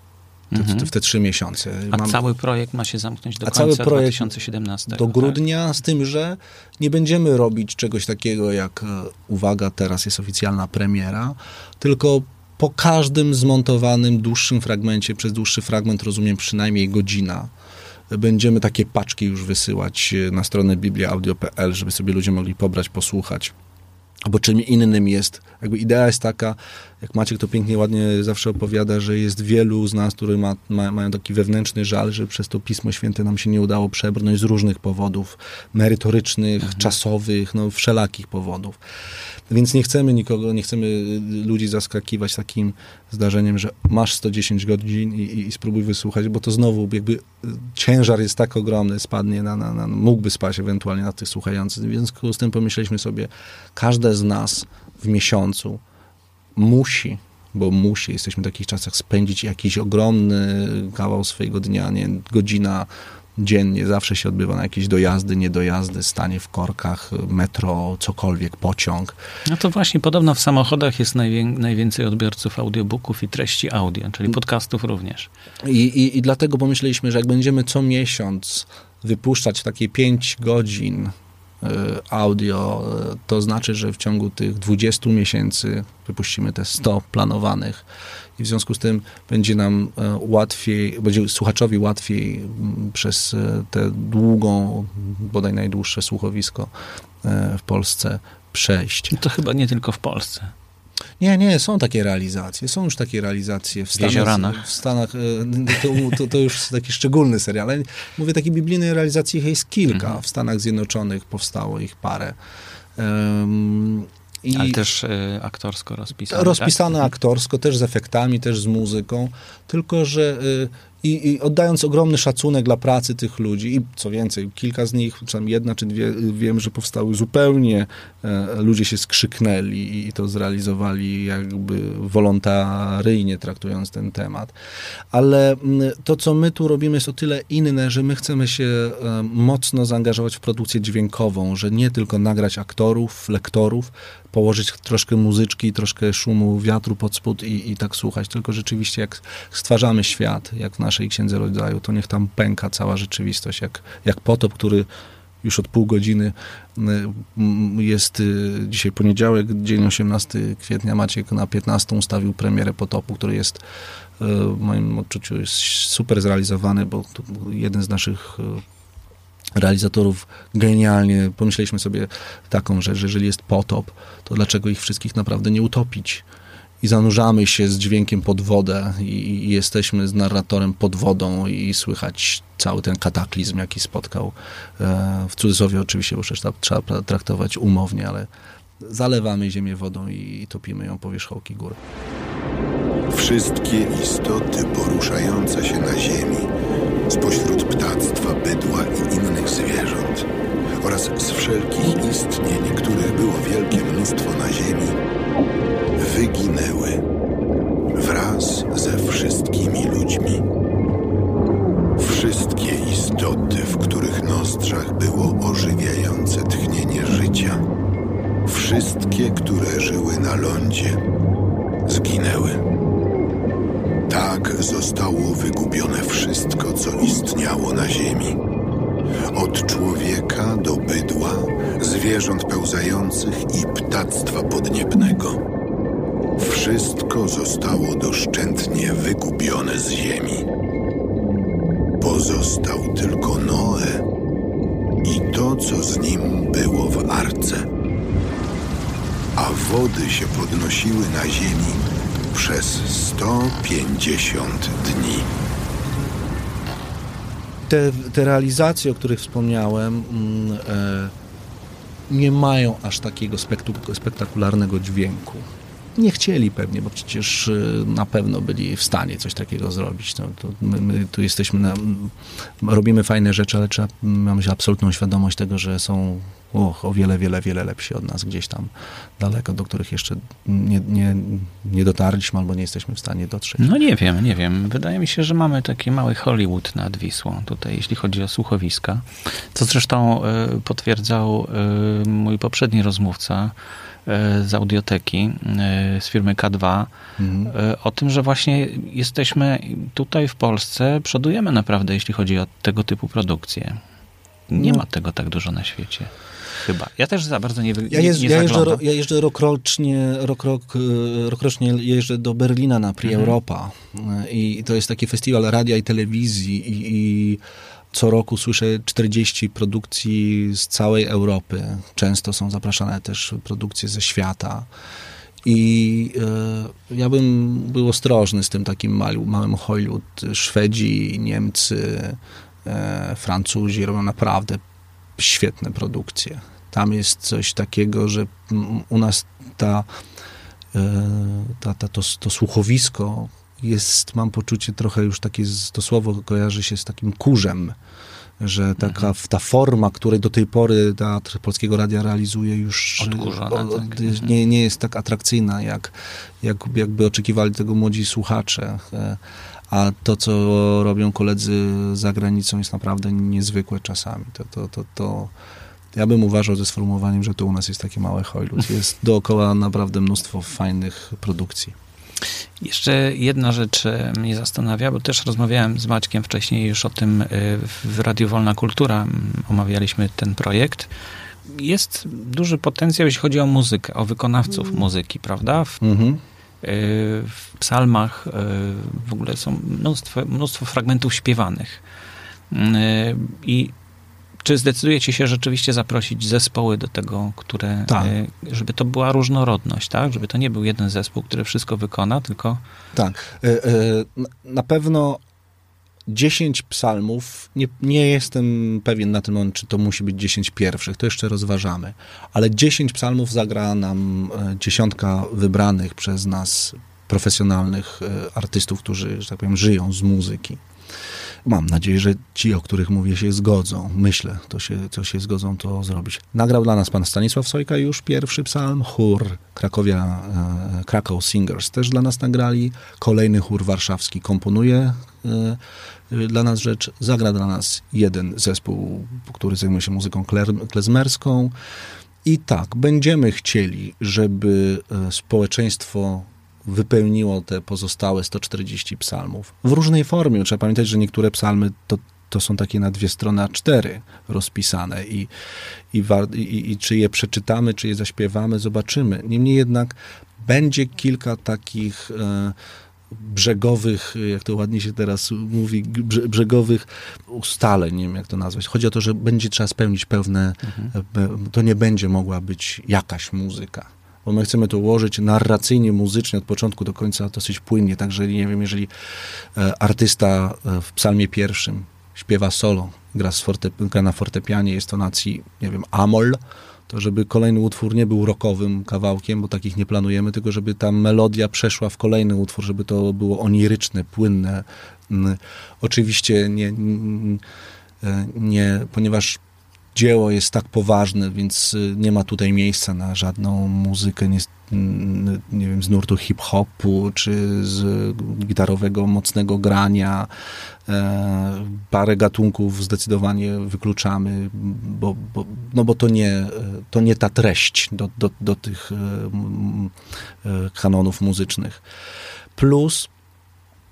Te, mhm. w te trzy miesiące. A Mam... cały projekt ma się zamknąć do A końca cały projekt 2017. Do tak? grudnia, tak? z tym, że nie będziemy robić czegoś takiego jak, e, uwaga, teraz jest oficjalna premiera, tylko po każdym zmontowanym dłuższym fragmencie, przez dłuższy fragment rozumiem przynajmniej godzina, będziemy takie paczki już wysyłać e, na stronę bibliaaudio.pl, żeby sobie ludzie mogli pobrać, posłuchać. Bo czym innym jest, jakby idea jest taka, jak Maciek to pięknie, ładnie zawsze opowiada, że jest wielu z nas, którzy ma, ma, mają taki wewnętrzny żal, że przez to Pismo Święte nam się nie udało przebrnąć z różnych powodów, merytorycznych, mhm. czasowych, no wszelakich powodów. Więc nie chcemy nikogo, nie chcemy ludzi zaskakiwać takim zdarzeniem, że masz 110 godzin i, i, i spróbuj wysłuchać, bo to znowu jakby ciężar jest tak ogromny, spadnie na, na, na mógłby spaść ewentualnie na tych słuchających. W związku z tym pomyśleliśmy sobie, każde z nas w miesiącu musi, bo musi, jesteśmy w takich czasach, spędzić jakiś ogromny kawał swojego dnia, nie godzina, dziennie, zawsze się odbywa na jakieś dojazdy, niedojazdy, stanie w korkach, metro, cokolwiek, pociąg. No to właśnie podobno w samochodach jest najwię- najwięcej odbiorców audiobooków i treści audio, czyli podcastów również. I, i, I dlatego pomyśleliśmy, że jak będziemy co miesiąc wypuszczać takie 5 godzin audio, y, to znaczy, że w ciągu tych 20 miesięcy wypuścimy te 100 planowanych i w związku z tym będzie nam e, łatwiej, będzie słuchaczowi łatwiej m, przez tę długą, bodaj najdłuższe słuchowisko w Polsce przejść. I to chyba nie tylko w Polsce. Nie, nie, są takie realizacje. Są już takie realizacje w Stanach. W Stanach e, to, to, to już jest taki szczególny serial. Ale mówię, takiej biblijnej realizacji jest kilka. Mhm. W Stanach Zjednoczonych powstało ich parę. Um, i Ale też y, aktorsko rozpisane. rozpisane aktorsko, też z efektami, też z muzyką. Tylko, że y, i, i oddając ogromny szacunek dla pracy tych ludzi i co więcej, kilka z nich, czy tam jedna czy dwie, wiem, że powstały zupełnie, e, ludzie się skrzyknęli i to zrealizowali jakby wolontaryjnie traktując ten temat. Ale mm, to, co my tu robimy jest o tyle inne, że my chcemy się e, mocno zaangażować w produkcję dźwiękową, że nie tylko nagrać aktorów, lektorów, położyć troszkę muzyczki, troszkę szumu wiatru pod spód i, i tak słuchać, tylko rzeczywiście jak stwarzamy świat, jak w naszej Księdze Rodzaju, to niech tam pęka cała rzeczywistość, jak, jak potop, który już od pół godziny y, m, jest y, dzisiaj poniedziałek, dzień 18 kwietnia, Maciek na 15 ustawił premierę potopu, który jest y, w moim odczuciu jest super zrealizowany, bo jeden z naszych realizatorów genialnie. Pomyśleliśmy sobie taką rzecz, że jeżeli jest potop, to dlaczego ich wszystkich naprawdę nie utopić? I zanurzamy się z dźwiękiem pod wodę i, jesteśmy z narratorem pod wodą i słychać cały ten kataklizm, jaki spotkał. E, w cudzysłowie oczywiście, bo przecież trzeba traktować umownie, ale zalewamy ziemię wodą i topimy ją po wierzchołki gór. Wszystkie istoty poruszające się na ziemi, spośród ptactwa, bydła i innych zwierząt oraz z wszelkich istnień, których było wielkie mnóstwo na ziemi, wyginęły wraz ze wszystkimi ludźmi. Wszystkie istoty, w których nostrzach było ożywiające tchnienie życia, wszystkie, które żyły na lądzie, zginęły. Tak zostało wygubione wszystko, co istniało na ziemi. Od człowieka do bydła, zwierząt pełzających i ptactwa podniebnego. Wszystko zostało doszczętnie wygubione z ziemi. Pozostał tylko Noe i to, co z nim było w arce. A wody się podnosiły na ziemi przez 150 dni. Te, te realizacje, o których wspomniałem, mm, e, nie mają aż takiego spektakularnego dźwięku. Nie chcieli pewnie, bo przecież e, na pewno byli w stanie coś takiego zrobić. No, my, my tu jesteśmy, na, robimy fajne rzeczy, ale trzeba mamy absolutną świadomość tego, że są och, o wiele, wiele, wiele lepsi od nas gdzieś tam daleko, do których jeszcze nie, nie, nie dotarliśmy albo nie jesteśmy w stanie dotrzeć. No nie wiem, nie wiem. Wydaje mi się, że mamy taki mały Hollywood nad Wisłą tutaj, jeśli chodzi o słuchowiska. Co zresztą y, potwierdzał y, mój poprzedni rozmówca y, z audioteki, y, z firmy K2, Mhm. y, o tym, że właśnie jesteśmy tutaj w Polsce, przodujemy naprawdę, jeśli chodzi o tego typu produkcje. Nie No. ma tego tak dużo na świecie. Chyba. Ja też za bardzo nie, Ja, jeżdż, nie ja, jeżdżę, ro, ja jeżdżę rokrocznie, rok, rok, e, rokrocznie jeżdżę do Berlina na Prix Europa E, i to jest taki festiwal radia i telewizji i, i co roku słyszę 40 produkcji z całej Europy. Często są zapraszane też produkcje ze świata. I e, ja bym był ostrożny z tym takim mali, małym Hollywood. Szwedzi, Niemcy, e, Francuzi robią naprawdę świetne produkcje. Tam jest coś takiego, że u nas ta, e, ta, ta, to, to słuchowisko jest, mam poczucie trochę już takie, to słowo kojarzy się z takim kurzem, że taka ta forma, której do tej pory Teatr Polskiego Radia realizuje już Odkurzona, o- o- tak. nie, nie jest tak atrakcyjna, jak, jak jakby oczekiwali tego młodzi słuchacze. E, a to, co robią koledzy za granicą jest naprawdę niezwykłe czasami. To, to, to, to ja bym uważał ze sformułowaniem, że to u nas jest takie małe hojlut. Jest dookoła naprawdę mnóstwo fajnych produkcji. Jeszcze jedna rzecz e, mnie zastanawia, bo też rozmawiałem z Maćkiem wcześniej już o tym e, w Radiu Wolna Kultura, omawialiśmy ten projekt. Jest duży potencjał, jeśli chodzi o muzykę, o wykonawców muzyki, prawda? W, mhm. E, w psalmach w ogóle są mnóstwo, mnóstwo fragmentów śpiewanych. I czy zdecydujecie się rzeczywiście zaprosić zespoły do tego, które, tak. E, żeby to była różnorodność, tak? Żeby to nie był jeden zespół, który wszystko wykona, tylko... Tak. E, e, na pewno 10 psalmów, nie, nie jestem pewien na tym moment, czy to musi być 10 pierwszych, to jeszcze rozważamy, ale 10 psalmów zagra nam dziesiątka wybranych przez nas profesjonalnych artystów, którzy, że tak powiem, żyją z muzyki. Mam nadzieję, że ci, o których mówię, się zgodzą. Myślę, to się, to się zgodzą to zrobić. Nagrał dla nas pan Stanisław Sojka już pierwszy psalm, chór Krakowia, e, Krakow Singers też dla nas nagrali. Kolejny chór warszawski komponuje e, dla nas rzecz. Zagra dla nas jeden zespół, który zajmuje się muzyką klezmerską. I tak, będziemy chcieli, żeby e, społeczeństwo wypełniło te pozostałe 140 psalmów. W różnej formie. Trzeba pamiętać, że niektóre psalmy to, to są takie na dwie strony A4 rozpisane i, i, i, i czy je przeczytamy, czy je zaśpiewamy, zobaczymy. Niemniej jednak będzie kilka takich e, brzegowych, jak to ładnie się teraz mówi, brzegowych ustaleń, nie wiem jak to nazwać. Chodzi o to, że będzie trzeba spełnić pewne, mhm. to nie będzie mogła być jakaś muzyka bo my chcemy to ułożyć narracyjnie, muzycznie od początku do końca dosyć płynnie, także nie wiem, jeżeli e, artysta e, w psalmie pierwszym śpiewa solo, gra, forte, gra na fortepianie, jest to nacji, nie wiem, amol, to żeby kolejny utwór nie był rockowym kawałkiem, bo takich nie planujemy, tylko żeby ta melodia przeszła w kolejny utwór, żeby to było oniryczne, płynne. Mm, oczywiście nie, nie ponieważ dzieło jest tak poważne, więc y, nie ma tutaj miejsca na żadną muzykę, nie, nie wiem, z nurtu hip-hopu, czy z gitarowego, mocnego grania. E, parę gatunków zdecydowanie wykluczamy, bo, bo, no bo to, nie, to nie ta treść do, do, do tych e, e, kanonów muzycznych. Plus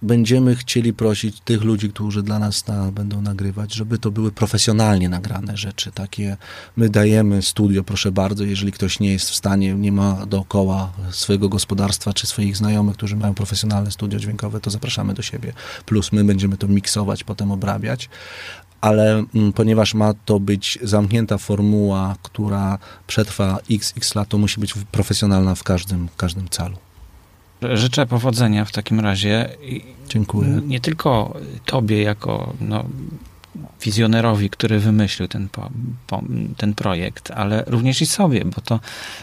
będziemy chcieli prosić tych ludzi, którzy dla nas na, będą nagrywać, żeby to były profesjonalnie nagrane rzeczy. Takie my dajemy studio, proszę bardzo, jeżeli ktoś nie jest w stanie, nie ma dookoła swojego gospodarstwa czy swoich znajomych, którzy mają profesjonalne studio dźwiękowe, to zapraszamy do siebie. Plus my będziemy to miksować, potem obrabiać. Ale m, mm, ponieważ ma to być zamknięta formuła, która przetrwa xx lat, to musi być profesjonalna w każdym, każdym calu. Życzę powodzenia w takim razie. Dziękuję. Nie tylko tobie jako no, wizjonerowi, który wymyślił ten, po, po, ten projekt, ale również i sobie, bo to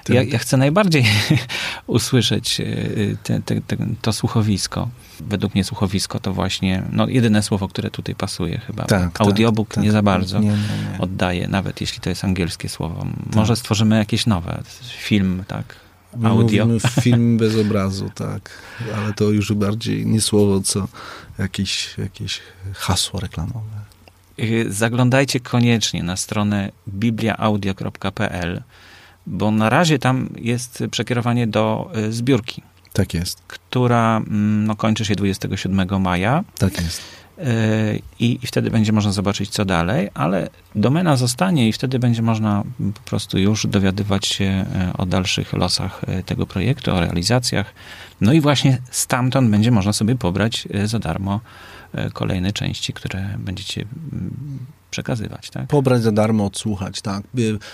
ja, ja, chcę najbardziej usłyszeć y, te, te, te, to słuchowisko. Według mnie słuchowisko to właśnie no, jedyne słowo, które tutaj pasuje chyba. Tak, Audiobook tak, nie tak. za bardzo nie, nie, nie. oddaje, nawet jeśli to jest angielskie słowo. Może stworzymy jakieś nowe, film, tak? Audio. Mówimy film bez obrazu, tak. Ale to już bardziej nie słowo, co jakieś, jakieś hasło reklamowe. Y, zaglądajcie koniecznie na stronę bibliaaudio.pl, bo na razie tam jest przekierowanie do y, zbiórki. Tak jest. Która mm, no, kończy się 27 maja. Tak jest. I, I, wtedy będzie można zobaczyć, co dalej, ale domena zostanie i wtedy będzie można po prostu już dowiadywać się e, o dalszych losach e, tego projektu, o realizacjach. No i właśnie stamtąd będzie można sobie pobrać e, za darmo kolejne części, które będziecie mm, przekazywać, tak? Pobrać za darmo, odsłuchać, tak.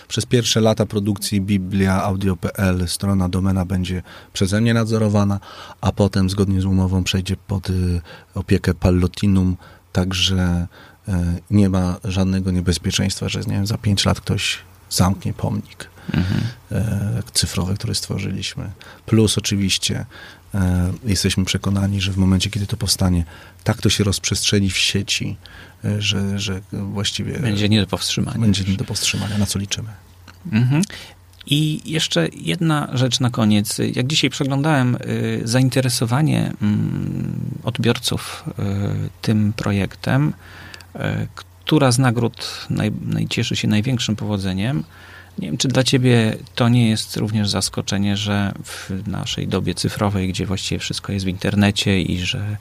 Przez pierwsze lata produkcji Biblia Audio.pl strona domena będzie przeze mnie nadzorowana, a potem zgodnie z umową przejdzie pod y, opiekę Pallotinum, także e, nie ma żadnego niebezpieczeństwa, że nie wiem, za pięć lat ktoś zamknie pomnik mhm. E, cyfrowy, który stworzyliśmy. Plus oczywiście e, jesteśmy przekonani, że w momencie, kiedy to powstanie, tak to się rozprzestrzeni w sieci, e, że, że właściwie... Będzie nie do powstrzymania. Będzie nie do powstrzymania, na co liczymy. Mhm. I jeszcze jedna rzecz na koniec. Jak dzisiaj przeglądałem y, zainteresowanie mm, odbiorców y, tym projektem, y, która z nagród naj, naj, cieszy się największym powodzeniem, nie wiem, czy dla ciebie to nie jest również zaskoczenie, że w naszej dobie cyfrowej, gdzie właściwie wszystko jest w internecie i że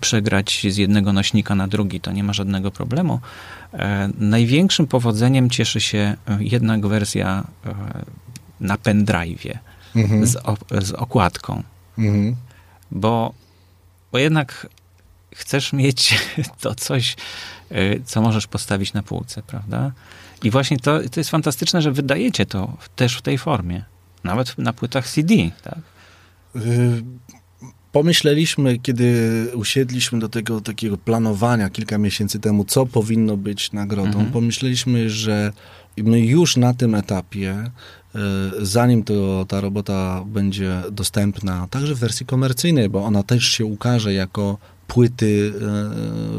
przegrać z jednego nośnika na drugi to nie ma żadnego problemu. E, największym powodzeniem cieszy się jednak wersja e, na pendrive'ie mhm. z, z, okładką. Mhm. Bo, bo jednak chcesz mieć to coś, e, co możesz postawić na półce, prawda? I właśnie to, to jest fantastyczne, że wydajecie to też w tej formie. Nawet na płytach CD, tak? Y, pomyśleliśmy, kiedy usiedliśmy do tego takiego planowania kilka miesięcy temu, co powinno być nagrodą, mhm. pomyśleliśmy, że my już na tym etapie, y, zanim to, ta robota będzie dostępna, także w wersji komercyjnej, bo ona też się ukaże jako płyty y,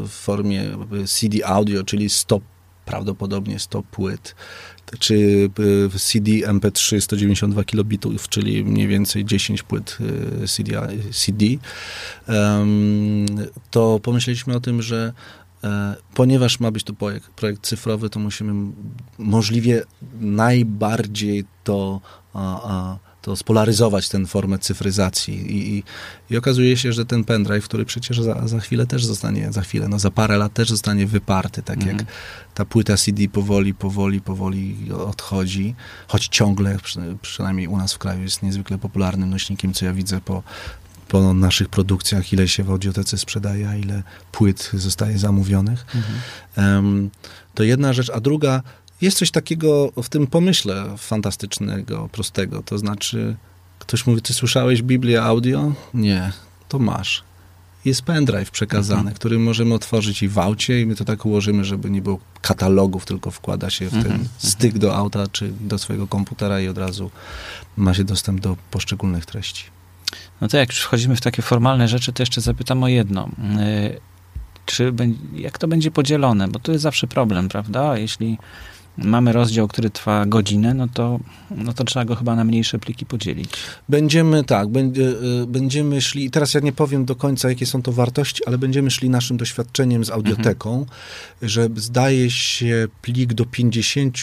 w formie CD audio, czyli stop prawdopodobnie 100 płyt, czy CD MP3 192 kilobitów, czyli mniej więcej 10 płyt y, CD, CD to pomyśleliśmy o tym, że e, ponieważ ma być to projekt, projekt cyfrowy, to musimy możliwie najbardziej to to spolaryzować tę formę cyfryzacji. I, i, I, okazuje się, że ten pendrive, który przecież za, za chwilę też zostanie, za chwilę, no za parę lat też zostanie wyparty, tak mm. jak mhm. ta płyta CD powoli, powoli, powoli odchodzi, choć ciągle, przy, przynajmniej u nas w kraju, jest niezwykle popularnym nośnikiem, co ja widzę po, po naszych produkcjach, ile się w audiotece sprzedaje, a ile płyt zostaje zamówionych. Mm. Um, to jedna rzecz, a druga, jest coś takiego w tym pomyśle fantastycznego, prostego. To znaczy, ktoś mówi, ty słyszałeś Biblię audio? Nie, to masz. Jest pendrive przekazany, mhm. który możemy otworzyć i w aucie i my to tak ułożymy, żeby nie było katalogów, tylko wkłada się w ten mhm. styk do auta czy do swojego komputera i od razu ma się dostęp do poszczególnych treści. No to jak już wchodzimy w takie formalne rzeczy, to jeszcze zapytam o jedno. Y, czy, jak to będzie podzielone? Bo to jest zawsze problem, prawda? Jeśli mamy rozdział, który trwa godzinę, no to, no to trzeba go chyba na mniejsze pliki podzielić. Będziemy, tak, będzie, będziemy szli, teraz ja nie powiem do końca, jakie są to wartości, ale będziemy szli naszym doświadczeniem z audioteką, mhm. że zdaje się plik do 50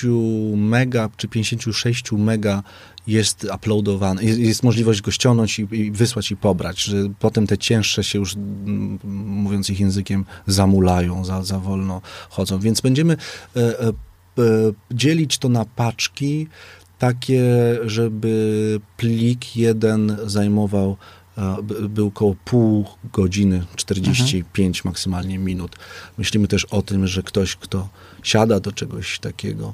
mega czy 56 mega jest uploadowany, jest, jest, możliwość go ściągnąć i, i, wysłać i pobrać, że potem te cięższe się już, mówiąc ich językiem, zamulają, za, za wolno chodzą. Więc będziemy e, e, E, dzielić to na paczki, takie, żeby plik jeden zajmował e, był około pół godziny, 45 mhm. maksymalnie minut. Myślimy też o tym, że ktoś, kto siada do czegoś takiego,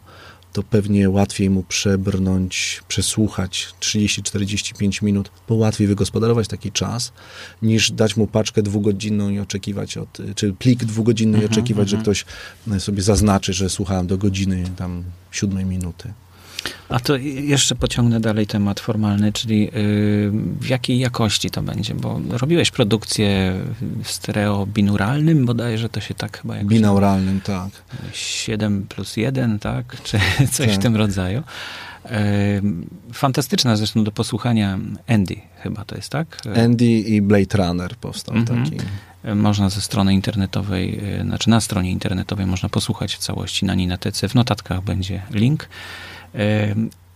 to pewnie łatwiej mu przebrnąć, przesłuchać 30-45 minut, bo łatwiej wygospodarować taki czas, niż dać mu paczkę dwugodzinną i oczekiwać, od, czy plik dwugodzinny i mhm, oczekiwać, że mhm. ktoś sobie zaznaczy, że słuchałem do godziny tam siódmej minuty. A to jeszcze pociągnę dalej temat formalny, czyli yy, w jakiej jakości to będzie, bo robiłeś produkcję w stereo binuralnym, bodajże to się tak chyba jakoś... Binauralnym, tak. 7 plus 1, tak? Czy coś tak. w tym rodzaju. Yy, fantastyczna zresztą do posłuchania Andy chyba to jest, tak? Andy i Blade Runner powstał -hmm. taki. Można ze strony internetowej, znaczy na stronie internetowej można posłuchać w całości na Ninatece. W notatkach będzie link.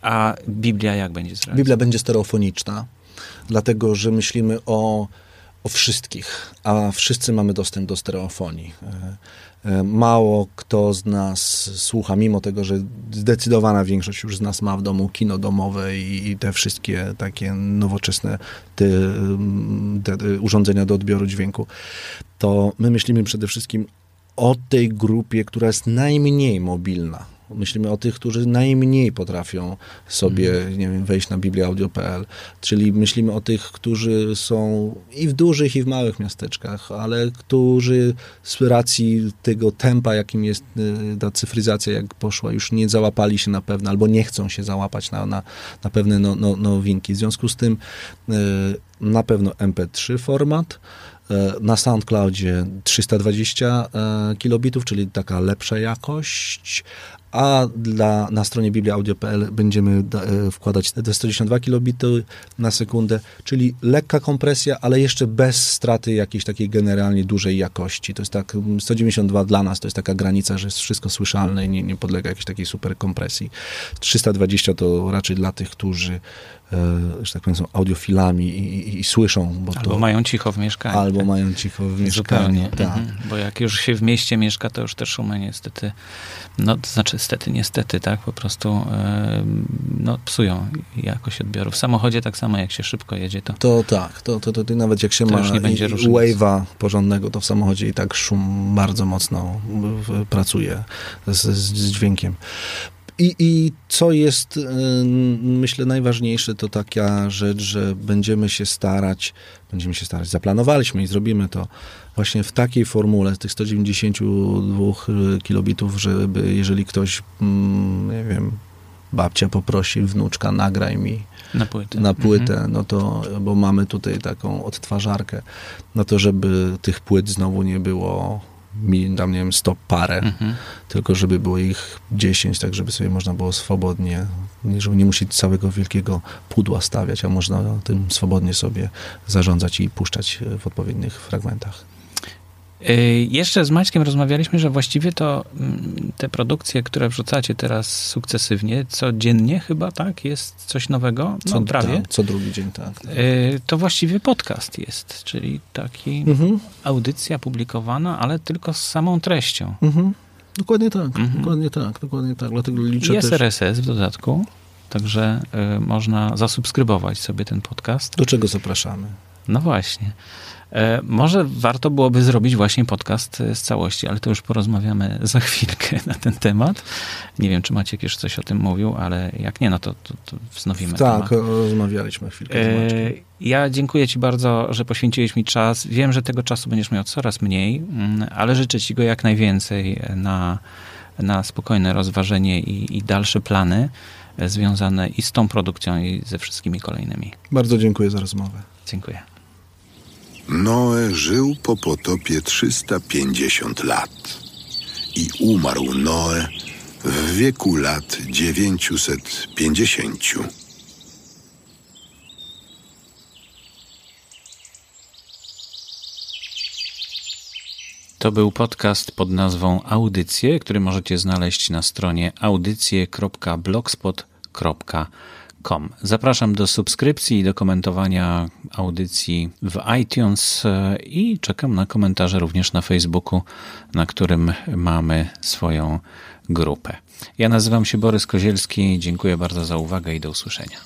A Biblia jak będzie zrealizowana? Biblia będzie stereofoniczna, dlatego że myślimy o, o wszystkich, a wszyscy mamy dostęp do stereofonii. E, e, mało kto z nas słucha, mimo tego, że zdecydowana większość już z nas ma w domu kino domowe i, i te wszystkie takie nowoczesne te, te urządzenia do odbioru dźwięku, to my myślimy przede wszystkim o tej grupie, która jest najmniej mobilna Myślimy o tych, którzy najmniej potrafią sobie, mm. nie wiem, wejść na bibliaaudio.pl, czyli myślimy o tych, którzy są i w dużych, i w małych miasteczkach, ale którzy z racji tego tempa, jakim jest y, ta cyfryzacja, jak poszła, już nie załapali się na pewne, albo nie chcą się załapać na, na, na pewne no, no, nowinki. W związku z tym y, na pewno MP3 format, E, na SoundCloudzie 320 e, kilobitów, czyli taka lepsza jakość, a dla, na stronie bibliaaudio.pl będziemy da, e, wkładać te 192 kilobity na sekundę, czyli lekka kompresja, ale jeszcze bez straty jakiejś takiej generalnie dużej jakości. To jest tak, 192 dla nas to jest taka granica, że jest wszystko słyszalne i nie, nie podlega jakiejś takiej super kompresji. 320 to raczej dla tych, którzy że tak powiem, są audiofilami i, i, i słyszą. Bo Albo to, mają cicho w mieszkaniu. Albo mają cicho w mieszkaniu. Zupełnie. Tak. Mhm. Bo jak już się w mieście mieszka, to już te szumy niestety, no to znaczy niestety, niestety, tak, po prostu e, no, psują jakość odbioru. W samochodzie tak samo, jak się szybko jedzie, to To tak, to, to, to, to nawet jak się To ma nie będzie wave'a porządnego, to w samochodzie i tak szum bardzo mocno pracuje z, z dźwiękiem. I, I co jest, y, myślę, najważniejsze, to taka rzecz, że będziemy się starać, będziemy się starać, zaplanowaliśmy i zrobimy to właśnie w takiej formule, tych 192 kilobitów, żeby jeżeli ktoś, mm, nie wiem, babcia poprosi, wnuczka, nagraj mi na płytę. na płytę, Mhm. no to, bo mamy tutaj taką odtwarzarkę, no to żeby tych płyt znowu nie było mi, tam nie wiem, 100 parę, Mhm. tylko żeby było ich 10, tak żeby sobie można było swobodnie, nie- żeby nie musieć całego wielkiego pudła stawiać, a można tym swobodnie sobie zarządzać i puszczać w odpowiednich fragmentach. Y, Jeszcze z Maćkiem rozmawialiśmy, że właściwie to mm, te produkcje, które wrzucacie teraz sukcesywnie, codziennie chyba, tak? Jest coś nowego? No prawie. tak, co drugi dzień, tak. Y, To właściwie podcast jest, czyli taki Mhm, audycja publikowana, ale tylko z samą treścią. mhm. Dokładnie tak, Mhm. dokładnie tak, dokładnie tak. Dlatego liczę Jest też... RSS w dodatku, także y, można zasubskrybować sobie ten podcast. Do czego zapraszamy? No właśnie. E, Może warto byłoby zrobić właśnie podcast e, z całości, ale to już porozmawiamy za chwilkę na ten temat. Nie wiem, czy Maciek już coś o tym mówił, ale jak nie, no to, to, to wznowimy Tak, temat. rozmawialiśmy chwilkę. E, Ja dziękuję Ci bardzo, że poświęciłeś mi czas. Wiem, że tego czasu będziesz miał coraz mniej, mm, ale życzę Ci go jak najwięcej na, na spokojne rozważenie i, i dalsze plany związane i z tą produkcją, i ze wszystkimi kolejnymi. Bardzo dziękuję za rozmowę. Dziękuję. Noe żył po potopie 350 lat i umarł Noe w wieku lat 950. To był podcast pod nazwą Audycje, który możecie znaleźć na stronie audycje.blogspot.com. Zapraszam do subskrypcji i do komentowania audycji w iTunes e, i czekam na komentarze również na Facebooku, na którym mamy swoją grupę. Ja nazywam się Borys Kozielski. Dziękuję bardzo za uwagę i do usłyszenia.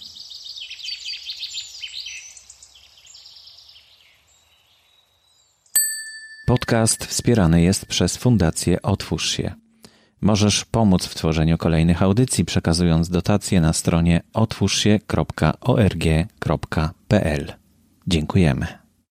Podcast wspierany jest przez Fundację Otwórz się. Możesz pomóc w tworzeniu kolejnych audycji, przekazując dotacje na stronie otwórzsie.org.pl. Dziękujemy.